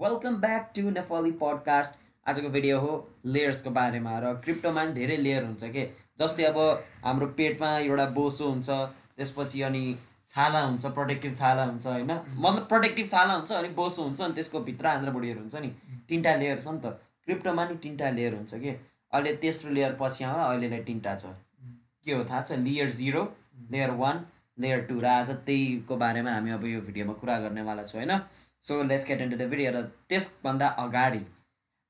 Welcome back to नेफली podcast आजको video हो लेयर्सको बारेमा र क्रिप्टोमा पनि धेरै लेयर हुन्छ के? जस्तै अब हाम्रो पेटमा एउटा बोसो हुन्छ त्यसपछि अनि छाला हुन्छ प्रोटेक्टिभ छाला हुन्छ होइन? मतलब प्रोटेक्टिभ छाला हुन्छ अनि बोसो हुन्छ अनि त्यसको भित्र आन्द्रबुडीहरू हुन्छ नि? तिनवटा लेयर छ नि त। क्रिप्टोमा नि तिनवटा लेयर हुन्छ कि? अहिले तेस्रो लेयर पछि आउँदा अहिलेलाई तिनवटा छ। के हो थाहा छ? Layer zero layer one layer two र आज त्यहीको बारेमा हामी अब यो भिडियोमा कुरा गर्नेवाला छौँ होइन? So let's get into the video र त्यसभन्दा अगाडि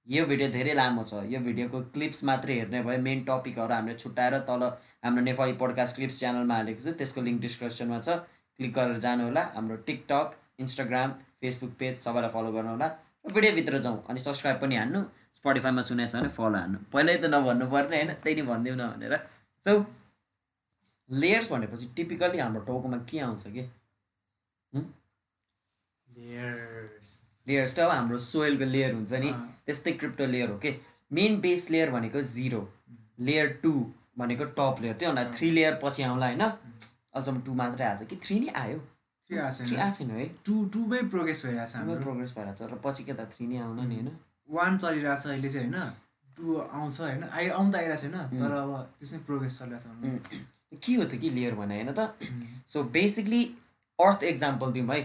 यो भिडियो धेरै लामो छ। यो भिडियोको क्लिप्स मात्रै हेर्ने भयो। मेन टपिकहरू हामीले छुट्याएर तल हाम्रो नेपाली पोडकास्ट क्लिप्स च्यानलमा हालेको छ। त्यसको लिङ्क डिस्क्रिप्सनमा छ। क्लिक गरेर जानु होला हाम्रो टिकटक इन्स्टाग्राम फेसबुक पेज सबैलाई फलो गर्नु होला भिडियोभित्र जाउँ अनि सब्सक्राइब पनि हान्नु। स्पोटिफाईमा सुनेको छ भने फलो हान्नु। पहिल्यै त नभन्नु पर्ने होइन। त्यही नै भनिदिउँ न भनेर। सो लेयर्स भनेपछि टिपिकली हाम्रो टाउकोमा के आउँछ कि? लेयर्स लेयर्स त अब हाम्रो सोइलको लेयर हुन्छ नि। त्यस्तै क्रिप्टो लेयर हो कि मेन बेस लेयर भनेको जिरो लेयर टू भनेको टप लेयर त्यो भन्दा थ्री लेयर पछि आउँला होइन? अहिलेसम्म टू मात्रै आएको छ कि? थ्री नै आयो। थ्री आएको छैन। है? टु टुमै प्रोग्रेस भइरहेको छ हाम्रो। प्रोग्रेस भइरहेको छ र पछि के त थ्री नै आउला नि होइन? वान चलिरहेको छ अहिले चाहिँ होइन? टु आउँछ होइन? आइ आउनु त आइरहेको छैन तर अब त्यसमै प्रोग्रेस चलिरहेको छ। के हो त कि लेयर भने होइन त? सो बेसिकली अर्थ एक्जाम्पल दिउँ है।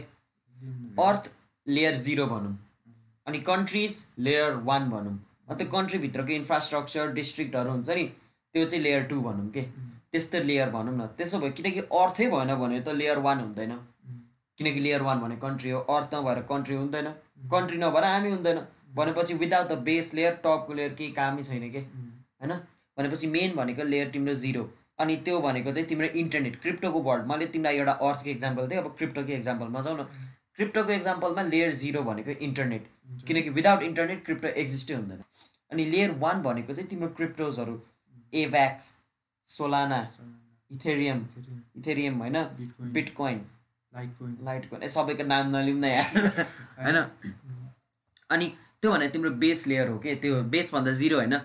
अर्थ लेयर जिरो भनौँ। अनि कन्ट्रिज लेयर वान भनौँ। अनि त्यो कन्ट्रीभित्रको इन्फ्रास्ट्रक्चर डिस्ट्रिक्टहरू हुन्छ नि त्यो चाहिँ लेयर टू भनौँ कि? त्यस्तो लेयर भनौँ न। त्यसो भयो किनकि अर्थै भएन भने त लेयर वान हुँदैन। किनकि लेयर वान भने कन्ट्री हो अर्थ नभएर कन्ट्री हुँदैन। कन्ट्री नभएर हामी हुँदैन। भनेपछि विदाउट द बेस लेयर टपको लेयर केही कामै छैन कि? होइन? भनेपछि मेन भनेको लेयर तिम्रो जिरो अनि त्यो भनेको चाहिँ तिम्रो इन्टरनेट क्रिप्टोको वर्ल्ड मैले तिमीलाई एउटा अर्थको इक्जाम्पल दिएँ अब क्रिप्टोको इक्जाम्पलमा जाउँ न। क्रिप्टोको इक्जाम्पलमा लेयर जिरो भनेको इन्टरनेट किनकि विदाउट इन्टरनेट क्रिप्टो एक्जिस्टै हुँदैन. अनि लेयर वान भनेको चाहिँ तिम्रो क्रिप्टोजहरू एभ्याक्स सोलाना इथेरियम इथेरियम होइन बिटकोइन लाइटकोइन लाइटकोइन ए सबैको नाम नलिउँ न यार। होइन? अनि त्यो भने तिम्रो बेस लेयर हो कि? त्यो बेसभन्दा जिरो होइन।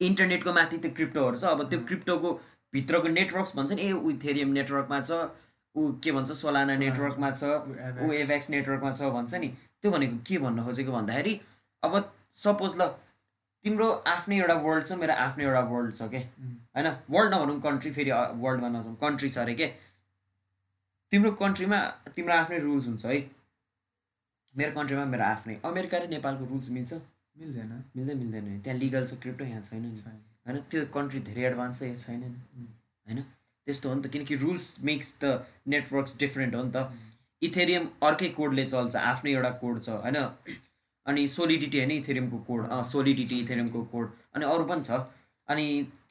इन्टरनेटको माथि त्यो क्रिप्टोहरू छ। अब त्यो क्रिप्टोको भित्रको नेटवर्क्स भन्छ नि ए इथेरियम नेटवर्कमा छ। ऊ के भन्छ सोलाना नेटवर्कमा छ ऊ एभ्याक्स नेटवर्कमा छ भन्छ नि। त्यो भनेको के भन्न खोजेको भन्दाखेरि अब सपोज ल तिम्रो आफ्नै एउटा वर्ल्ड छ मेरो आफ्नै एउटा वर्ल्ड छ के? होइन? वर्ल्ड नभनौँ कन्ट्री फेरि वर्ल्डमा नजाउँ कन्ट्री छ अरे के? तिम्रो कन्ट्रीमा तिम्रो आफ्नै रुल्स हुन्छ है? मेरो कन्ट्रीमा मेरो आफ्नै। अमेरिका र नेपालको रुल्स मिल्छ? मिल्दैन। मिल्दै मिल्दैन। त्यहाँ लिगल छ क्रिप्टो यहाँ छैन नि। होइन? त्यो कन्ट्री धेरै एडभान्स छ यहाँ छैन नि। होइन? त्यस्तो हो नि त किनकि rules makes the networks different हो नि त। इथेरियम अर्कै कोडले चल्छ आफ्नै एउटा कोड छ होइन? अनि सोलिडिटी होइन इथेरियमको कोड सोलिडिटी इथेरियमको कोड अनि अरू पनि छ। अनि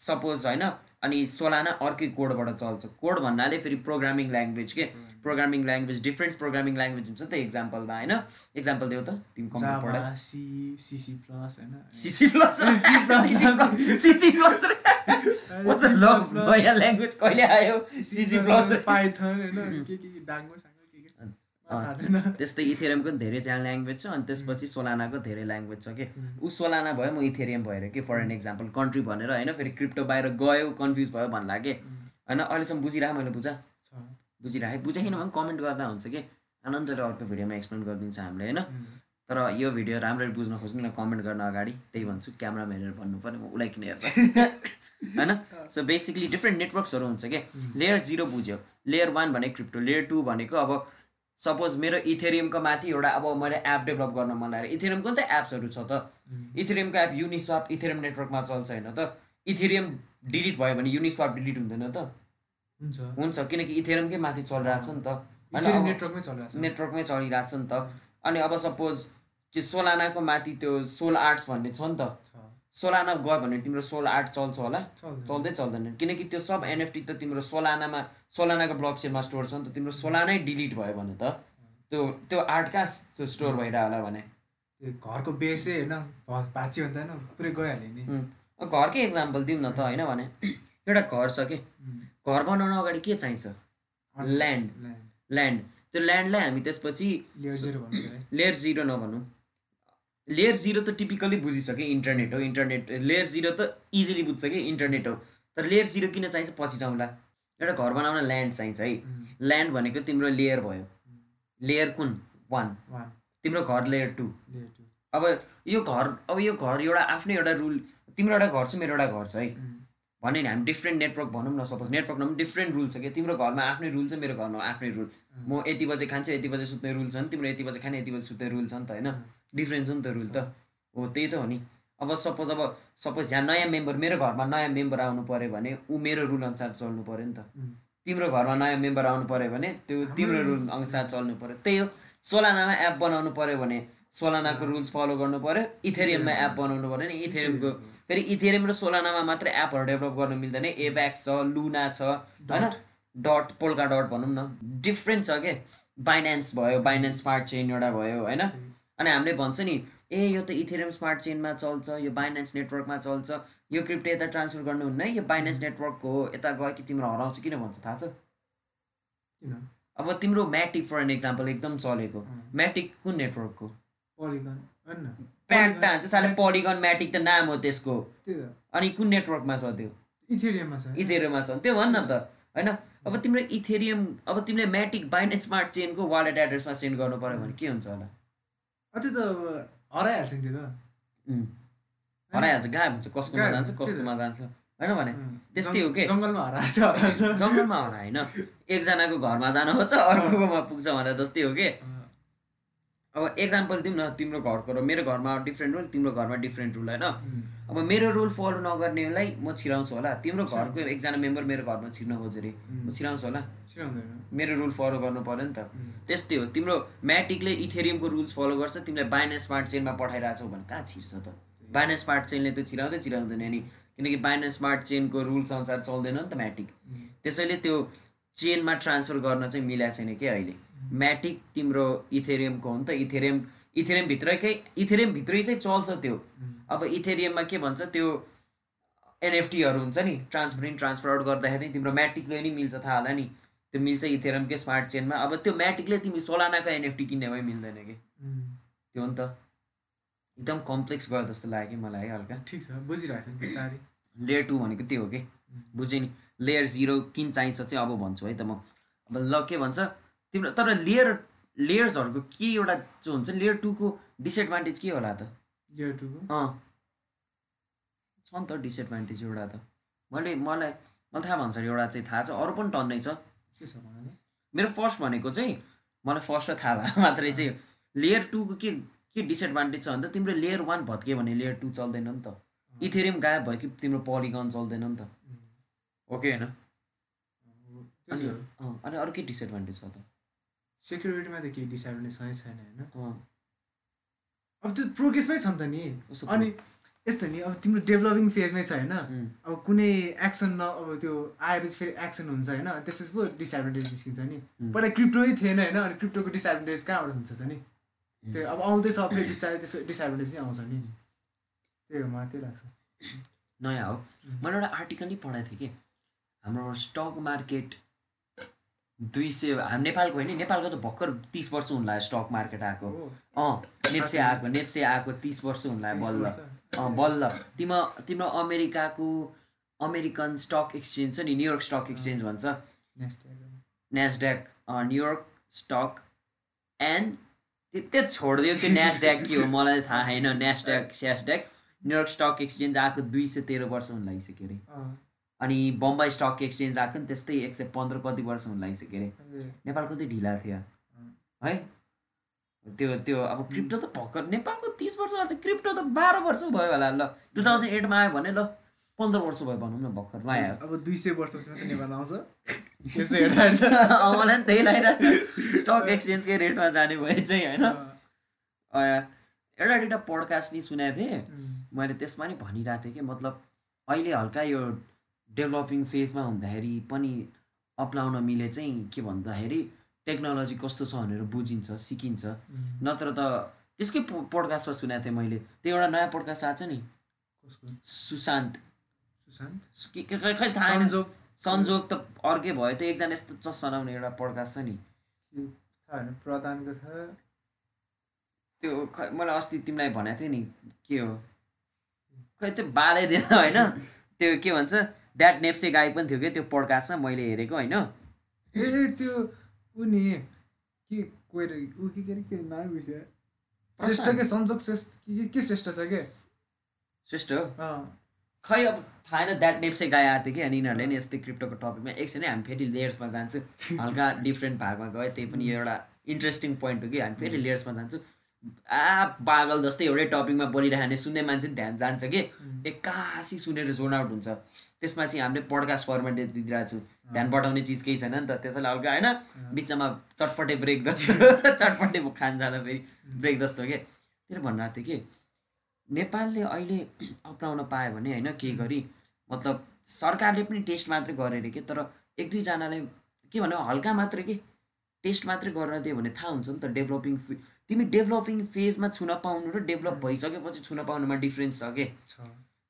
सपोज होइन? अनि सोलाना अर्कै कोडबाट चल्छ। कोड भन्नाले फेरि प्रोग्रामिङ ल्याङ्ग्वेज के? Programming language different programming language हुन्छ नि त इक्जाम्पलमा होइन? इक्जाम्पल देऊ त तिमी ल्याङ्ग्वेज कहिले आयो? सिसी प्लस पाइथन त्यस्तै इथेरियमको पनि धेरै ज्यान ल्याङ्ग्वेज छ अनि त्यसपछि सोलानाको धेरै ल्याङ्ग्वेज छ कि? ऊ सोलाना भयो म इथेरियम भएर कि? फर एन इक्जाम्पल कन्ट्री भनेर होइन? फेरि क्रिप्टो बाहिर गयो कन्फ्युज भयो भन्ला कि? होइन? अहिलेसम्म बुझिरहेको मैले बुझा। बुझिराखेँ बुझाइन भने कमेन्ट गर्दा हुन्छ कि? आनन्दले अर्को भिडियोमा एक्सप्लेन गरिदिन्छ हामीले होइन? तर यो भिडियो राम्ररी बुझ्न खोज्नु न कमेन्ट गर्न अगाडि त्यही भन्छु क्यामरामा हेरेर भन्नु पऱ्यो म उसलाई किन हेर्छ होइन? सो बेसिकली डिफ्रेन्ट नेटवर्क्सहरू हुन्छ कि? लेयर जिरो बुझ्यो। लेयर वान भने क्रिप्टो लेयर टू भनेको अब सपोज मेरो इथेरियमको माथि एउटा अब मैले एप डेभलप गर्न मन लागेर इथेरियम कुन चाहिँ एप्सहरू छ त? इथेरियमको एप युनिस्वाप इथेरियम नेटवर्कमा चल्छ होइन त? इथेरियम डिलिट भयो भने युनिस्वाप डिलिट हुँदैन त? हुन्छ। किनकि इथेरियमकै माथि चलिरहेको छ नि त। होइन नेटवर्कमै चलिरहेको छ। नेटवर्कमै चलिरहेको छ नि त। अनि अब सपोज त्यो सोलानाको माथि त्यो सोल आर्ट्स भन्ने छ नि त। सोलाना गयो भने तिम्रो सोल आर्ट चल्छ होला। चल्दै चल्दैन। किनकि त्यो सब एनएफटी त तिम्रो सोलानामा सोलानाको ब्लक चेनमा स्टोर छ नि त। तिम्रो सोलानै डिलिट भयो भने त त्यो त्यो आर्ट कहाँ त्यो स्टोर भइरह होला भने। घरको बेसै होइन भ- भाँच्यो भने त होइन पुरै गइहाल्यो नि। घरकै इक्जाम्पल दिउँ न त होइन भने। एउटा घर छ कि? घर बनाउन अगाडि के चाहिन्छ? ल्यान्ड ल्यान्ड त्यो ल्यान्डलाई हामी त्यसपछि लेयर जिरो नभनौँ। लेयर जिरो त टिपिकली बुझिसक्यो इन्टरनेट हो। इन्टरनेट लेयर जिरो त इजिली बुझ्छ कि इन्टरनेट हो। तर लेयर जिरो किन चाहिन्छ? पछि जाउँला। एउटा घर बनाउन ल्यान्ड चाहिन्छ है। ल्यान्ड भनेको तिम्रो लेयर भयो। लेयर कुन? वान तिम्रो घर लेयर टू अब यो घर अब यो घर एउटा आफ्नै एउटा रुल तिम्रो एउटा घर छ मेरो एउटा घर छ है। उम्, भने नि हामी डिफ्रेन्ट नेटवर्क भनौँ न सपोज नेटवर्कमा पनि डिफ्रेन्ट रुल छ कि तिम्रो घरमा आफ्नै रुल छ मेरो घरमा आफ्नै रुल म यति बजे खान्छु यति बजे सुत्ने रुल छ नि तिम्रो यति बजे खाने यति बजे सुत्ने रुल छ नि त होइन? डिफ्रेन्ट छ नि त रुल त। हो त्यही त हो नि। अब सपोज अब सपोज यहाँ नयाँ मेम्बर मेरो घरमा नयाँ मेम्बर आउनु पऱ्यो भने ऊ मेरो रुल अनुसार चल्नु पऱ्यो नि त। तिम्रो घरमा नयाँ मेम्बर आउनु पऱ्यो भने त्यो तिम्रो रुल अनुसार चल्नु पऱ्यो त्यही हो। सोलानामा एप बनाउनु पऱ्यो भने सोलानाको रुल्स फलो गर्नु पऱ्यो इथेरियममा एप बनाउनु पऱ्यो नि। इथेरियमको फेरि इथेरियम र सोलानामा मात्रै एपहरू डेभलप गर्नु मिल्दैन। एब्याक्स छ लुना छ होइन? डट पोल्का डट भनौँ न। डिफ्रेन्ट छ के? बाइनेन्स भयो बाइनेन्स स्मार्ट चेन एउटा भयो होइन? अनि हामीले भन्छ नि ए यो त इथेरियम स्मार्ट चेनमा चल्छ यो बाइनेन्स नेटवर्कमा चल्छ। यो क्रिप्टो यता ट्रान्सफर गर्नुहुन्न है यो बाइनेन्स नेटवर्कको हो यता गयो कि तिम्रो हराउँछ किन भन्छ थाहा छ? अब तिम्रो म्याटिक फर एन इक्जाम्पल एकदम चलेको। म्याटिक कुन नेटवर्कको प्यान्टा हुन्छ साले पोलिगन म्याटिक त नाम हो त्यसको। अनि कुन नेटवर्कमा छ त्यो? इथेरियममा छ। इथेरियममा छ। त्यो भन् न त होइन? अब तिम्रो इथेरियम अब तिमीले म्याटिक बाइनेन्स स्मार्ट चेनको वालेट एड्रेसमा सेन्ड गर्नु पऱ्यो भने के हुन्छ होला? त्यो त हराइहाल्छ नि त्यो त। हराइहाल्छ गायब हुन्छ। कसकोमा जान्छ हुन्छ। कसकोमा जान्छ। होइन भने? त्यस्तै हो के? जङ्गलमा हराएछ जङ्गलमा हरा होइन? एकजनाको घरमा जानु खोज्छ अर्कोमा पुग्छ भने जस्तै हो कि? अब एक्जाम्पल दिउँ न तिम्रो घरको र मेरो घरमा डिफ्रेन्ट रुल तिम्रो घरमा डिफ्रेन्ट रुल होइन? अब मेरो रुल फलो नगर्नेलाई म छिराउँछु होला। तिम्रो घरको एकजना मेम्बर मेरो घरमा छिर्न खोज्यो अरे म छिराउँछु होला। मेरो रुल फलो गर्नु पऱ्यो नि त। त्यस्तै हो। तिम्रो म्याटिकले इथेरियमको रुल्स फलो गर्छ तिमीले बाइनेन्स स्मार्ट चेनमा पठाइरहेछौ भने कहाँ छिर्छ त? बाइनेन्स स्मार्ट चेनले त छिराउँदै छिराउँदैन नि। किनकि बाइनेन्स स्मार्ट चेनको रुल्स अनुसार चल्दैन नि त म्याटिक त्यसैले त्यो चेनमा ट्रान्सफर गर्न चाहिँ मिलाएको छैन कि अहिले? म्याटिक तिम्रो इथेरियमको हो नि त इथेरियम इथेरियमभित्रकै इथेरियमभित्रै चाहिँ चल्छ त्यो। अब इथेरियममा के भन्छ त्यो एनएफटीहरू हुन्छ नि ट्रान्सफर इन ट्रान्सफर आउट गर्दाखेरि तिम्रो म्याटिकले नि मिल्छ थाहा होला नि। त्यो मिल्छ इथेरियमकै स्मार्ट चेनमा। अब त्यो म्याटिकले तिमी सोलानाको एनएफटी किन्ने भए मिल्दैन कि? त्यो हो नि त। एकदम कम्प्लेक्स गयो जस्तो लाग्यो कि मलाई है हल्का। ठिक छ बुझिरहेको छ बिस्तारै। लेयर टू भनेको त्यो हो कि? बुझेँ नि। लेयर जिरो किन चाहिन्छ चाहिँ अब भन्छु है त म। अब ल के भन्छ? तिम्रो तर लेयर लेयर्सहरूको के एउटा जो हुन्छ लेयर टूको डिसएडभान्टेज के होला त? गियर टूको अँ। छ नि त डिसएडभान्टेज एउटा त। मैले मलाई मलाई थाहा भन्छ एउटा चाहिँ थाहा छ अरू पनि टन्नै छ। के छ भन त? मेरो फर्स्ट भनेको चाहिँ मलाई फर्स्ट र थाहा भयो मात्रै चाहिँ लेयर टूको के के डिसएडभान्टेज छ भन्दा तिम्रो लेयर वान भत्क्यो भने लेयर टू चल्दैन नि त। इथेरियम गायब भयो कि तिम्रो पोलिगन चल्दैन नि त। उम्, हो कि होइन अनि अरू के डिसएडभान्टेज छ त? सेक्युरिटीमा त केही डिसएडभान्टेज छैन छैन होइन? अब त्यो प्रोग्रेसमै छ नि त नि। अनि यस्तो नि अब तिम्रो डेभलपिङ फेजमै छ होइन? अब कुनै एक्सन न अब त्यो आएपछि फेरि एक्सन हुन्छ होइन? त्यसपछि पो डिसएडभान्टेज निस्किन्छ नि। पहिला क्रिप्टोै थिएन होइन? अनि क्रिप्टोको डिसएडभान्टेज कहाँबाट हुन्छ त नि? त्यो अब आउँदैछ फेरि बिस्तारै त्यसको डिसएडभान्टेज नै आउँछ नि। त्यही हो मलाई त्यही लाग्छ। नयाँ हो। मैले एउटा आर्टिकल नै पढाएको थिएँ कि। हाम्रो स्टक मार्केट दुई सय हाम नेपालको होइन नेपालको त भर्खर तिस वर्ष हुन लाग्यो स्टक मार्केट आएको। अँ नेप्से आएको नेप्से आएको तिस वर्ष हुन लाग्यो तिस बल्ल। अँ बल्ल। तिम्रो तिम्रो अमेरिकाको अमेरिकन स्टक एक्सचेन्ज छ नि न्युयोर्क स्टक एक्सचेन्ज भन्छ। Nasdaq New York stock. एन्ड त्यो छोडिदियो त्यो नेसड्याक के हो मलाई थाहा छैन। नेसड्याक स्यासड्याक न्युयोर्क स्टक एक्सचेन्ज आएको दुई सय तेह्र वर्ष हुन लागिसक्यो अरे अनि बम्बई स्टक एक्सचेन्ज आएको नि त्यस्तै एक सय पन्ध्र कति वर्ष हुन लागिसक्यो अरे। नेपालको चाहिँ ढिला थियो। है? त्यो त्यो अब क्रिप्टो त भर्खर नेपालको तिस वर्ष अझ क्रिप्टो त बाह्र वर्ष भयो होला ल। टु थाउजन्ड एटमा आयो भने ल पन्ध्र वर्ष भयो भनौँ न भर्खर आयो? अब दुई सय मात्रै नेपाल आउँछ। मलाई पनि त्यही लागिरहेको छ। स्टक एक्सचेन्जकै रेटमा जाने भए चाहिँ होइन? एउटा दुइटा पोडकास्ट नि सुनेको थिएँ। मैले त्यसमा नि भनिरहेको थिएँ कि मतलब अहिले हल्का यो डेभलपिङ फेजमा हुँदाखेरि पनि अप्नाउन मिले चाहिँ के भन्दाखेरि टेक्नोलोजी कस्तो छ भनेर बुझिन्छ सिकिन्छ। नत्र त त्यसकै पोडकास्टमा सुनेको थिएँ मैले। त्यो एउटा नयाँ पोडकास्ट आएको छ नि। सुशान्त। सुशान्त? खै थाहा। संजोग। संजोग त अर्कै भयो। त्यो एकजना यस्तो चस्मा लाउने एउटा पोडकास्ट छ नि। प्रधानको छ। त्यो खै मैले अस्ति तिमीलाई भनेको थिएँ नि के हो? खै त्यो बालै दिएन होइन? त्यो के भन्छ? द्याट नेप्से गाई पनि थियो क्या त्यो पोडकास्टमा मैले हेरेको होइन? ए त्यो ऊ नि के कोएर ऊ के के के नाम श्रेष्ठ के संजोग श्रेष्ठ के के श्रेष्ठ छ के श्रेष्ठ? हो खै अब थाहा छैन द्याट नेप्से गाई आएको थियो कि? अनि यिनीहरूले नि यस्तै क्रिप्टोको टपिकमा एकछिन हामी फेरि लेयर्समा जान्छु। हल्का डिफ्रेन्ट भागमा गयो त्यही पनि यो एउटा इन्ट्रेस्टिङ पोइन्ट हो कि? हामी फेरि लेयर्समा जान्छु। आ पागल जस्तै एउटै टपिकमा बोलिरहने सुन्ने मान्छे ध्यान जान्छ कि? एक्कासी सुनेर जोन आउट हुन्छ। त्यसमा चाहिँ हामीले पडकास्ट फर्मेट दिइरहेको छु। ध्यान बटाउने चिज केही छैन नि त। त्यसैले हल्का होइन बिचमा चटपटे ब्रेक जस्तो चटपटे खान जाँदा फेरि ब्रेक जस्तो के? त्यही भनिरहेको थिएँ कि? नेपालले अहिले अप्नाउन पायो भने होइन केही गरी? मतलब सरकारले पनि टेस्ट मात्रै गरे अरे कि? तर एक दुईजनाले के भन्यो? हल्का मात्रै के? टेस्ट मात्रै गर्न दियो भने थाहा हुन्छ नि त। डेभलपिङ तिमी डेभलपिङ फेजमा छुन पाउनु र डेभलप भइसकेपछि छुन पाउनुमा डिफ्रेन्स छ के?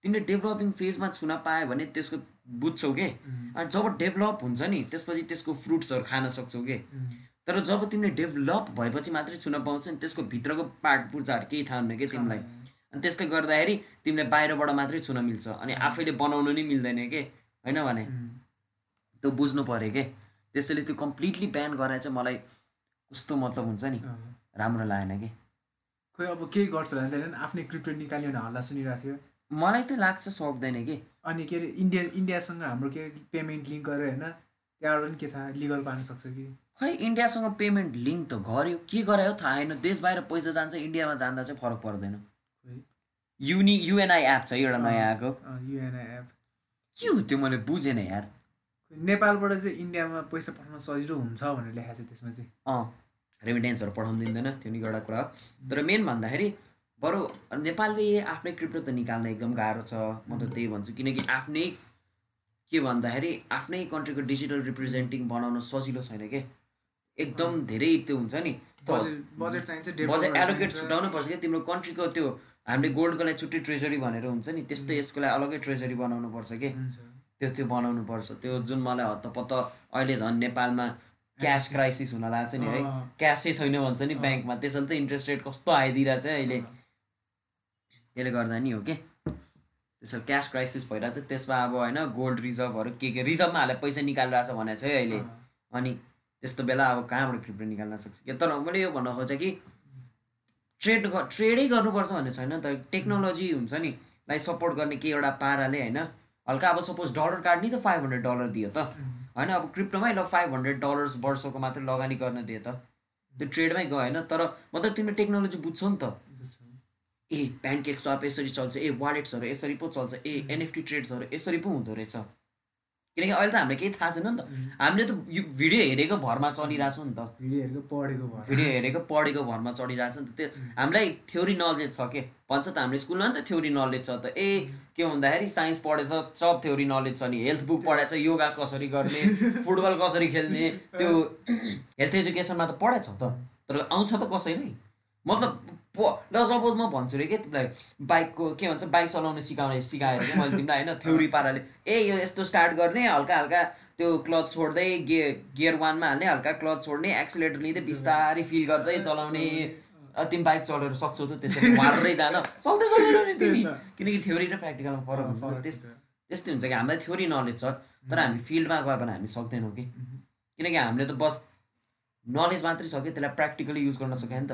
तिमीले डेभलपिङ फेजमा छुन पायो भने त्यसको बुझ्छौ के? अनि जब डेभलप हुन्छ नि त्यसपछि त्यसको फ्रुट्सहरू खान सक्छौ के? तर जब तिमीले डेभलप भएपछि मात्रै छुन पाउँछ नि त्यसको भित्रको पार्ट पूजाहरू केही थाहा हुन्न कि तिमीलाई? अनि त्यसले गर्दाखेरि तिमीले बाहिरबाट मात्रै छुन मिल्छ अनि आफैले बनाउनु नि मिल्दैन के? होइन भने? त्यो बुझ्नु पऱ्यो के? त्यसैले त्यो कम्प्लिटली बिहान गराए चाहिँ मलाई कस्तो मतलब हुन्छ नि। राम्रो लागेन कि? खोइ अब केही गर्छ भने त आफ्नै क्रिप्टो निकाल्यो भने हल्ला सुनिरहेको थियो। मलाई चाहिँ लाग्छ सक्दैन कि। अनि के अरे इन्डिया इन्डियासँग हाम्रो के पेमेन्ट लिङ्क गरेर होइन त्यहाँबाट पनि के थाहा लिगल पार्न सक्छ कि? खै इन्डियासँग पेमेन्ट लिङ्क त गर्यो। के गरायो थाहा छैन। देश बाहिर पैसा जान्छ इन्डियामा जाँदा चाहिँ फरक पर्दैन। युनि युएनआई एप छ एउटा नयाँ आएको। युएनआई एप के हो त्यो? मैले बुझेन यार। नेपालबाट चाहिँ इन्डियामा पैसा पठाउन सजिलो हुन्छ भनेर लेखाएको छ त्यसमा चाहिँ। अँ। रेमिटेन्सहरू पठाउनु दिँदैन त्यो नि एउटा कुरा हो। तर मेन भन्दाखेरि बरु नेपालले आफ्नै क्रिप्टो त निकाल्न एकदम गाह्रो छ। म त त्यही भन्छु। किनकि आफ्नै के भन्दाखेरि आफ्नै कन्ट्रीको डिजिटल रिप्रेजेन्टिङ बनाउन सजिलो छैन के? एकदम धेरै त्यो हुन्छ नि। बजेट चाहिन्छ एलोकेट। छुटाउनु पर्छ कि? तिम्रो कन्ट्रीको त्यो हामीले गोल्डको लागि छुट्टै ट्रेजरी भनेर हुन्छ नि त्यस्तै यसको लागि अलग्गै ट्रेजरी बनाउनु पर्छ कि। त्यो त्यो बनाउनु पर्छ। त्यो जुन मलाई हत्तपत्त अहिले झन् नेपालमा क्यास क्राइसिस हुन लाग्छ नि है? क्यासै छैन भन्छ नि। ब्याङ्कमा त्यसैले त इन्ट्रेस्ट रेट कस्तो आइदिइरहेको छ अहिले। त्यसले गर्दा नि हो कि? त्यसो क्यास क्राइसिस भइरहेको छ। त्यसमा अब होइन गोल्ड रिजर्भहरू के के? रिजर्भमा हालेर पैसा निकालिरहेको छ भनेको छ है अहिले। अनि त्यस्तो बेला अब कहाँबाट क्रिप्टो निकाल्न सक्छ? कि तर मैले यो भन्न खोजेँ कि ट्रेड ट्रेडै गर्नुपर्छ भन्ने छैन त। टेक्नोलोजी हुन्छ नि। लाई सपोर्ट गर्ने के एउटा पाराले होइन? हल्का अब सपोज डलर कार्ड नि त फाइभ हन्ड्रेड डलर दियो त। होइन अब क्रिप्टोमै ल फाइभ हन्ड्रेड डलर्स वर्षको मात्रै लगानी गर्न दियो त। त्यो ट्रेडमै गयो होइन? तर मतलब तिमीले टेक्नोलोजी बुझ्छौ नि त। ए प्यानकेक सप यसरी चल्छ ए वालेट्सहरू यसरी पो चल्छ ए एनएफटी ट्रेड्सहरू यसरी पो हुँदो रहेछ। किनकि अहिले त हामीलाई केही थाहा छैन नि त। हामीले त यो भिडियो हेरेको भरमा चलिरहेछौँ नि त। भिडियो हेरेको पढेको भएर भिडियो हेरेको पढेको भरमा चढिरहेको छ नि त। त्यो हामीलाई थ्योरी नलेज छ के? भन्छ त हाम्रो स्कुलमा नि त थ्योरी नलेज छ त। ए के भन्दाखेरि साइन्स पढेछ सब थ्योरी नलेज छ नि। हेल्थ बुक पढाएछ योगा कसरी गर्ने फुटबल कसरी खेल्ने त्यो हेल्थ एजुकेसनमा त पढाएछ त। तर आउँछ त कसैलाई? मतलब प ल सपोज म भन्छु रे के तिमीलाई बाइकको के भन्छ बाइक चलाउनु सिकाउने सिकाएर कि मैले तिमीलाई होइन थ्योरी पाराले ए यो यस्तो स्टार्ट गर्ने हल्का हल्का त्यो क्लच छोड्दै गे गियर वानमा हाल्ने हल्का क्लच छोड्ने एक्सिलेटर लिँदै बिस्तारै फिल गर्दै चलाउने तिमी बाइक चलाएर सक्छौ त त्यसरी मार्दै जान। सक्दै सक्दैन नि तिमी। किनकि थ्योरी र प्र्याक्टिकलमा फरक हुन्छ। फरक त्यस हुन्छ। त्यस्तै हुन्छ कि हामीलाई थ्योरी नलेज छ तर हामी फिल्डमा गयो भने हामी सक्दैनौँ कि। किनकि हामीले त बस नलेज मात्रै छ कि त्यसलाई प्र्याक्टिकली युज गर्न सक्यो नि त।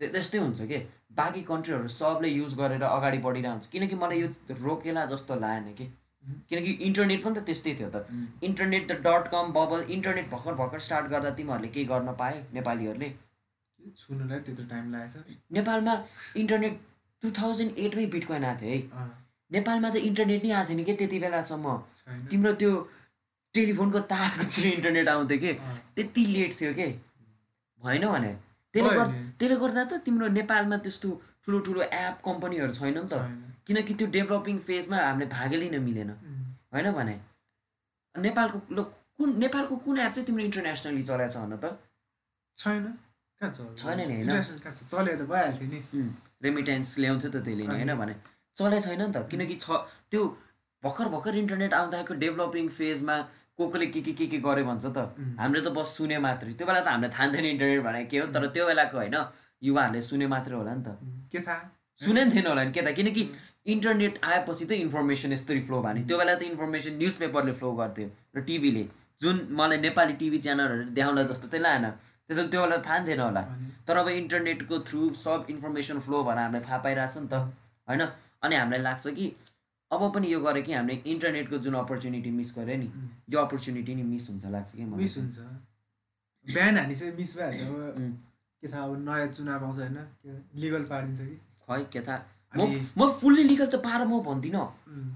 त्यस्तै हुन्छ कि? बाँकी कन्ट्रीहरू सबले युज गरेर अगाडि बढिरहेको हुन्छ किनकि मलाई यो रोकेला जस्तो लागेन कि? किनकि इन्टरनेट पनि त त्यस्तै थियो त। इन्टरनेट त डट कम बबल इन्टरनेट भर्खर भर्खर स्टार्ट गर्दा तिमीहरूले केही गर्न पाए नेपालीहरूले। छुनुलाई त्यत्रो टाइम लागेछ? नेपालमा इन्टरनेट टु थाउजन्ड एटमै बिटकोइन आएको थियो है। नेपालमा त इन्टरनेट नै आएको थिएन कि त्यति बेलासम्म? तिम्रो त्यो टेलिफोनको तारको इन्टरनेट आउँथ्यो कि? त्यति लेट थियो कि? भएन भने। त्यसले नि। त्यसले गर्दा त तिम्रो नेपालमा त्यस्तो ठुलो ठुलो एप कम्पनीहरू छैन नि त। किनकि त्यो डेभलपिङ फेजमा हामीले भागै लिन मिलेन। होइन भने? नेपालको ल कुन नेपालको कुन एप चाहिँ तिम्रो इन्टरनेसनली चलाएको छ भन त? छैन। छैन नि, होइन? रेमिटेन्स ल्याउँथ्यो त त्यसले नि होइन भने? चले छैन नि त। किनकि छ त्यो भर्खर भर्खर इन्टरनेट आउँदाखेरिको डेभलपिङ फेजमा को कोले के के के के गर्यो भन्छ त। हामीले त बस सुने मात्रै। त्यो बेला त हामीले थाहा थिएन इन्टरनेट भनेको के हो? तर त्यो बेलाको होइन युवाहरूले सुने मात्रै होला नि त। के थाहा? सुने पनि थिएन होला नि के त किनकि इन्टरनेट आएपछि त इन्फर्मेसन यस्तरी फ्लो भयो नि। त्यो बेला त इन्फर्मेसन न्युज पेपरले फ्लो गर्थ्यो र टिभीले। जुन मलाई नेपाली टिभी च्यानलहरू देखाउन जस्तो चाहिँ लागेन। त्यसैले त्यो बेला थाहा थिएन होला। तर अब इन्टरनेटको थ्रु सब इन्फर्मेसन फ्लो भएर हामीलाई थाहा पाइरहेछ नि त। होइन? अनि हामीलाई लाग्छ कि अब पनि यो गऱ्यो कि हामीले इन्टरनेटको जुन अपर्च्युनिटी मिस गऱ्यो नि यो अपर्च्युनिटी नि मिस हुन्छ लाग्छ कि मिस हुन्छ। बिहान हानी चाहिँ मिस भइहाल्छ। अब के छ अब नयाँ चुनाव आउँछ होइन लिगल पारिदिन्छ कि। खै के थाहा। म म फुल्ली लिगल त पाएर म भन्दिनँ।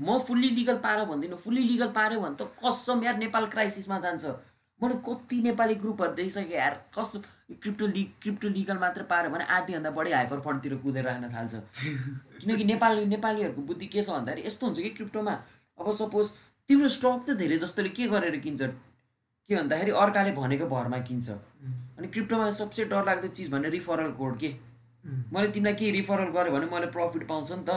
म फुल्ली लिगल पाएर भन्दिनँ। फुल्ली लिगल पाऱ्यो भने त कसम यार नेपाल क्राइसिसमा जान्छ। मैले कति नेपाली ग्रुपहरू देखिसकेँ यार कस क्रिप्टो लि क्रिप्टो लिगल मात्र पाऱ्यो भने आधीभन्दा बढी हाइपर फन्डतिर कुदेर राख्न थाल्छ। किनकि नेपाली नेपालीहरूको बुद्धि के छ भन्दाखेरि यस्तो हुन्छ कि क्रिप्टोमा अब सपोज तिम्रो स्टक त धेरै जस्तोले के गरेर किन्छ? के भन्दाखेरि अर्काले भनेको भरमा किन्छ। अनि क्रिप्टोमा सबसे डरलाग्दो चिज भने रिफरल कोड के? मैले तिमीलाई के रिफरल गरेँ भने मैले प्रफिट पाउँछु नि त।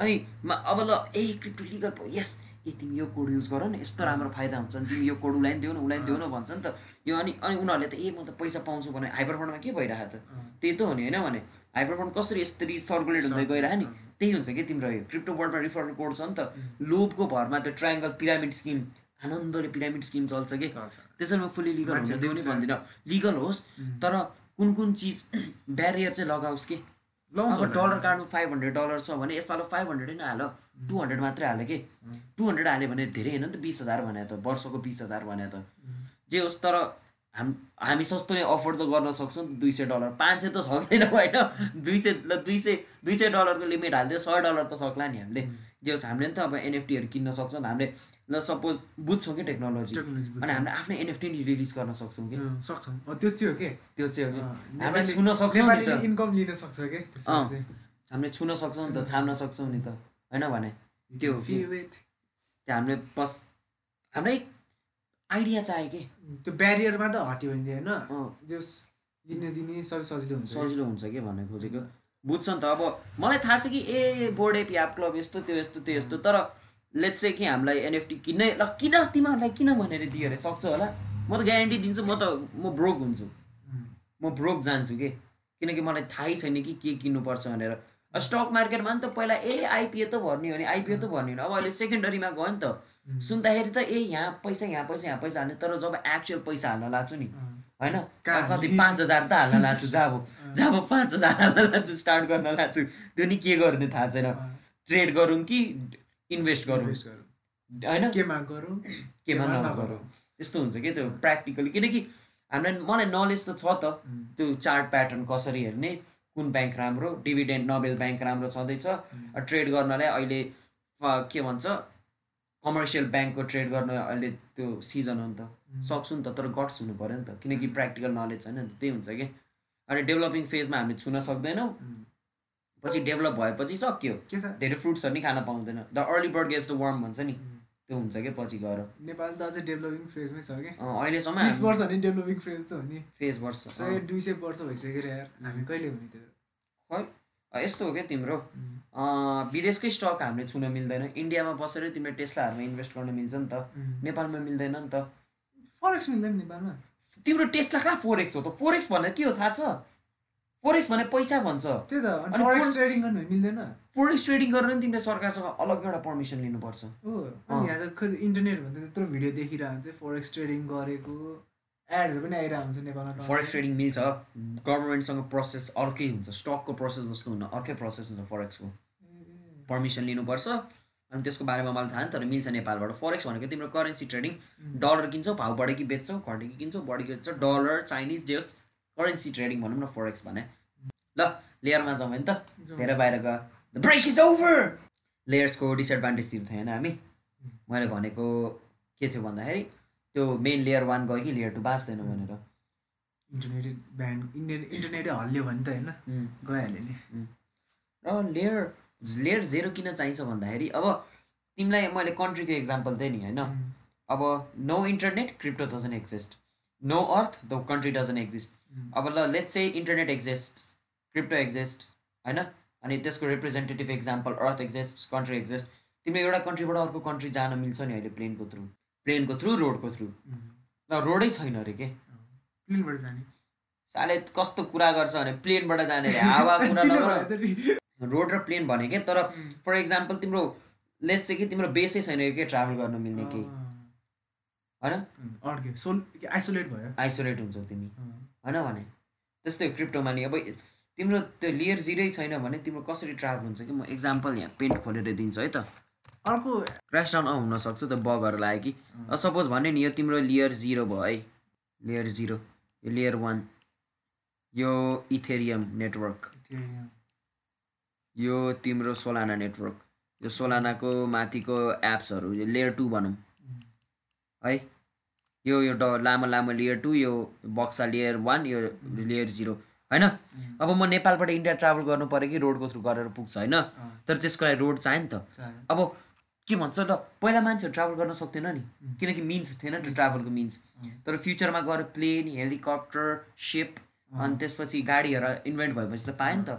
अनि अब ल ए क्रिप्टो लिगल यस। ए तिमी यो कोड युज गर न यस्तो राम्रो फाइदा हुन्छ नि तिमी यो कोड उसलाई नि देऊ न उसलाई नि देऊ न भन्छ नि त। यो अनि अनि उनीहरूले त ए म त पैसा पाउँछु भने हाइपर फन्डमा के भइरहेको त? त्यही त हो नि होइन भने हाइपर फन्ड कसरी यसरी सर्कुलेट हुँदै गइरह नि त्यही हुन्छ कि तिम्रो यो क्रिप्टो वर्ल्डमा रिफरल कोड छ नि त। लोभको भरमा त्यो ट्रायङ्गल पिरामिड स्किम आनन्दले पिरामिड स्किम चल्छ कि। त्यसरी म फुल्ली लिगल मान्छे हुन देऊ नि। भन्दिनँ। लिगल होस् तर कुन कुन चिज ब्यारियर चाहिँ लगाओस् कि। डलर काट्नु फाइभ हन्ड्रेड डलर छ भने यसपालि फाइभ हन्ड्रेडै नहाल टु हन्ड्रेड मात्रै हाल्यो कि? टु हन्ड्रेड हाल्यो भने धेरै होइन नि त बिस हजार भने त वर्षको बिस हजार भने त। जे होस् तर हाम हामी सस्तो नै अफोर्ड त गर्न सक्छौँ नि दुई सय डलर। पाँच सय त सक्दैनौँ होइन दुई सय ल दुई सय दुई सय डलरको लिमिट हालिदियो सय डलर त सक्ला नि हामीले। जे होस् हामीले नि त अब एनएफटीहरू किन्न सक्छौँ नि हामीले ल सपोज बुझ्छौँ कि टेक्नोलोजी। अनि हामीले आफ्नै एनएफटी रिलिज गर्न सक्छौँ कि? सक्छौँ। त्यो चाहिँ हो के? त्यो चाहिँ हो कि? हामीले छुन सक्छौँ नि इन्कम लिन सक्छ के? हामीले छुन सक्छौँ नि त छाम्न सक्छौँ नि त। होइन भने त्यो हामीले बस हामीलाई आइडिया चाहियो कि? त्यो ब्यारियरबाट हट्यो भने होइन जस लिने दिने सबै सजिलो हुन्छ सजिलो हुन्छ कि भन्ने खोजेको। बुझ्छ नि त अब मलाई थाहा छ कि ए बोर्ड एपी क्लब यस्तो त्यो यस्तो त्यो यस्तो तर लेट्स चाहिँ कि हामीलाई एनएफटी किन्नै ल किन तिमीहरूलाई किन भनेर दियो अरे? सक्छ होला। म त ग्यारेन्टी दिन्छु म त म ब्रोक हुन्छु। म ब्रोक जान्छु कि? किनकि मलाई थाहै छैन कि के किन्नुपर्छ भनेर। स्टक मार्केटमा नि त पहिला ए आइपिओ त भर्ने हो नि आइपिओ त भर्ने हो अब अहिले सेकेन्डरीमा गयो नि त। सुन्दाखेरि त ए यहाँ पैसा यहाँ पैसा यहाँ पैसा हाल्ने तर जब एक्चुअल पैसा हाल्न लाग्छु नि। होइन? कति? पाँच हजार त हाल्न लाग्छु जब जब पाँच हजार हाल्न लाग्छु स्टार्ट गर्न लाग्छु त्यो नि के गर्ने थाहा छैन। ट्रेड गरौँ कि इन्भेस्ट गरौँ। होइन? केमा गरौँ? केमा नगरौँ। त्यस्तो हुन्छ कि त्यो प्र्याक्टिकली किनकि हामीलाई मलाई नलेज त छ त त्यो चार्ट प्याटर्न कसरी हेर्ने कुन ब्याङ्क राम्रो डिभिडेन्ड नोबेल ब्याङ्क राम्रो छँदैछ ट्रेड गर्नलाई अहिले के भन्छ कमर्सियल ब्याङ्कको ट्रेड गर्न अहिले त्यो सिजन हो नि त। सक्छु नि त तर गट्स हुनु पऱ्यो नि त। किनकि प्र्याक्टिकल नलेज छैन नि त त्यही हुन्छ कि। अनि डेभलपिङ फेजमा हामीले छुन सक्दैनौँ। पछि डेभलप भएपछि सक्यो। धेरै फ्रुट्सहरू नि खान पाउँदैन। The early bird gets the worm भन्छ नि। हुन्छ कि पछि गएर? नेपाल त अझै डेभलपिङ फेजमै छ कि? अँ, अहिलेसम्म बिस वर्ष भने डेभलपिङ फेज त हो नि। फेज वर्ष सय दुई सय वर्ष भइसक्यो यार। हामी कहिले हुने त्यो? खै यस्तो हो क्या तिम्रो? विदेशकै स्टक हामीले छुन मिल्दैन। इन्डियामा बसेर तिम्रो टेस्लाहरूमा इन्भेस्ट गर्न मिल्छ नि त। नेपालमा मिल्दैन नि त। फरेक्स मिल्दैन नेपालमा? तिम्रो टेस्ला कहाँ फोर एक्स हो त? फोर एक्स भन्दा के हो? थाहा छ? फोर एक्स भने पैसा भन्छ। त्यही त फरेक्स ट्रेडिङ गर्नु मिल्दैन। फोर एक्स ट्रेडिङ गर्न नि तिमीले सरकारसँग अलग एउटा पर्मिसन लिनुपर्छ। हो अँ। अनि यहाँ त खोइ इन्टरनेट भन्दा त्यत्रो भिडियो देखिरहेको हुन्छ फरेक्स ट्रेडिङ गरेको एडहरू पनि आइरहेको हुन्छ नेपालमा फरेक्स ट्रेडिङ मिल्छ। गभर्मेन्टसँग प्रोसेस अर्कै हुन्छ। स्टकको प्रोसेस जस्तो हुन्न अर्कै प्रोसेस हुन्छ फरेक्सको पर्मिसन लिनुपर्छ। अनि त्यसको बारेमा मलाई थाहा नि तर मिल्छ नेपालबाट। फरेक्स भनेको तिम्रो करेन्सी ट्रेडिङ डलर किन्छौ भाउ बढ्यो कि बेच्छौ घट्यो कि किन्छौ बढी कि बेच्छौ डलर चाइनिज जे होस् करेन्सी ट्रेडिङ भनौँ न फरेक्स भने। ल लेयरमा जाउँ भने त। धेरै बाहिर गयो। द ब्रेक इज ओभर लेयर्सको डिसएडभान्टेजतिर थियो होइन हामी। मैले भनेको के थियो भन्दाखेरि त्यो मेन लेयर वान गयो कि लेयर टू बाँच्दैन भनेर। इन्टरनेट ब्यान्ड इन्डियन इन्टरनेटै हल्लियो भने त होइन. गइहाल्यो नि। र लेयर लेयर जेरो किन चाहिन्छ भन्दाखेरि अब तिमीलाई मैले कन्ट्रीको इक्जाम्पल दिएँ नि होइन? अब no internet crypto doesn't exist no earth the country doesn't exist अब ल लेट्स चाहिँ इन्टरनेट एक्जिस्ट क्रिप्टो एक्जिस्ट होइन? अनि त्यसको representative example earth exist country exist तिमीले एउटा कन्ट्रीबाट अर्को कन्ट्री जान मिल्छ नि अहिले प्लेनको थ्रु प्लेनको थ्रु रोडको थ्रु ल रोडै छैन अरे के? प्लेनबाट जाने। साले कस्तो कुरा गर्छ भने प्लेनबाट जाने हावा कुरा रोड र प्लेन भने के? तर फर इक्जाम्पल तिम्रो लेट्स चाहिँ कि तिम्रो बेसै छैन के? ट्राभल गर्न मिल्ने केही। होइन? आइसोलेट भयो। आइसोलेट हुन्छौ तिमी। होइन भने? त्यस्तै हो क्रिप्टोमा नि अब तिम्रो त्यो लेयर जिरै छैन भने तिम्रो कसरी ट्राभल हुन्छ कि? म इक्जाम्पल यहाँ पेन्ट खोलेर दिन्छु है त। अर्को क्रास डाउन हुनसक्छ त बगहरू लाग्यो कि? सपोज भने नि यो तिम्रो लेयर जिरो भयो है। लेयर जिरो यो लेयर वान यो इथेरियम नेटवर्क. यो तिम्रो सोलाना नेटवर्क यो सोलानाको माथिको एप्सहरू यो लेयर टू भनौँ। है? यो यो ड लामो लामो लेयर टू यो बक्सा लेयर वान यो लेयर जिरो होइन? अब म नेपालबाट इन्डिया ट्राभल गर्नु पऱ्यो कि रोडको थ्रु गरेर पुग्छ होइन? तर त्यसको लागि रोड चाहियो नि त। अब के भन्छ ल पहिला मान्छेहरू ट्राभल गर्न सक्थेन नि। किनकि मिन्स थिएन नि ट्राभलको मिन्स तर फ्युचरमा गएर प्लेन हेलिकप्टर सिप अनि त्यसपछि गाडीहरू इन्भेन्ट भएपछि त पायो नि त।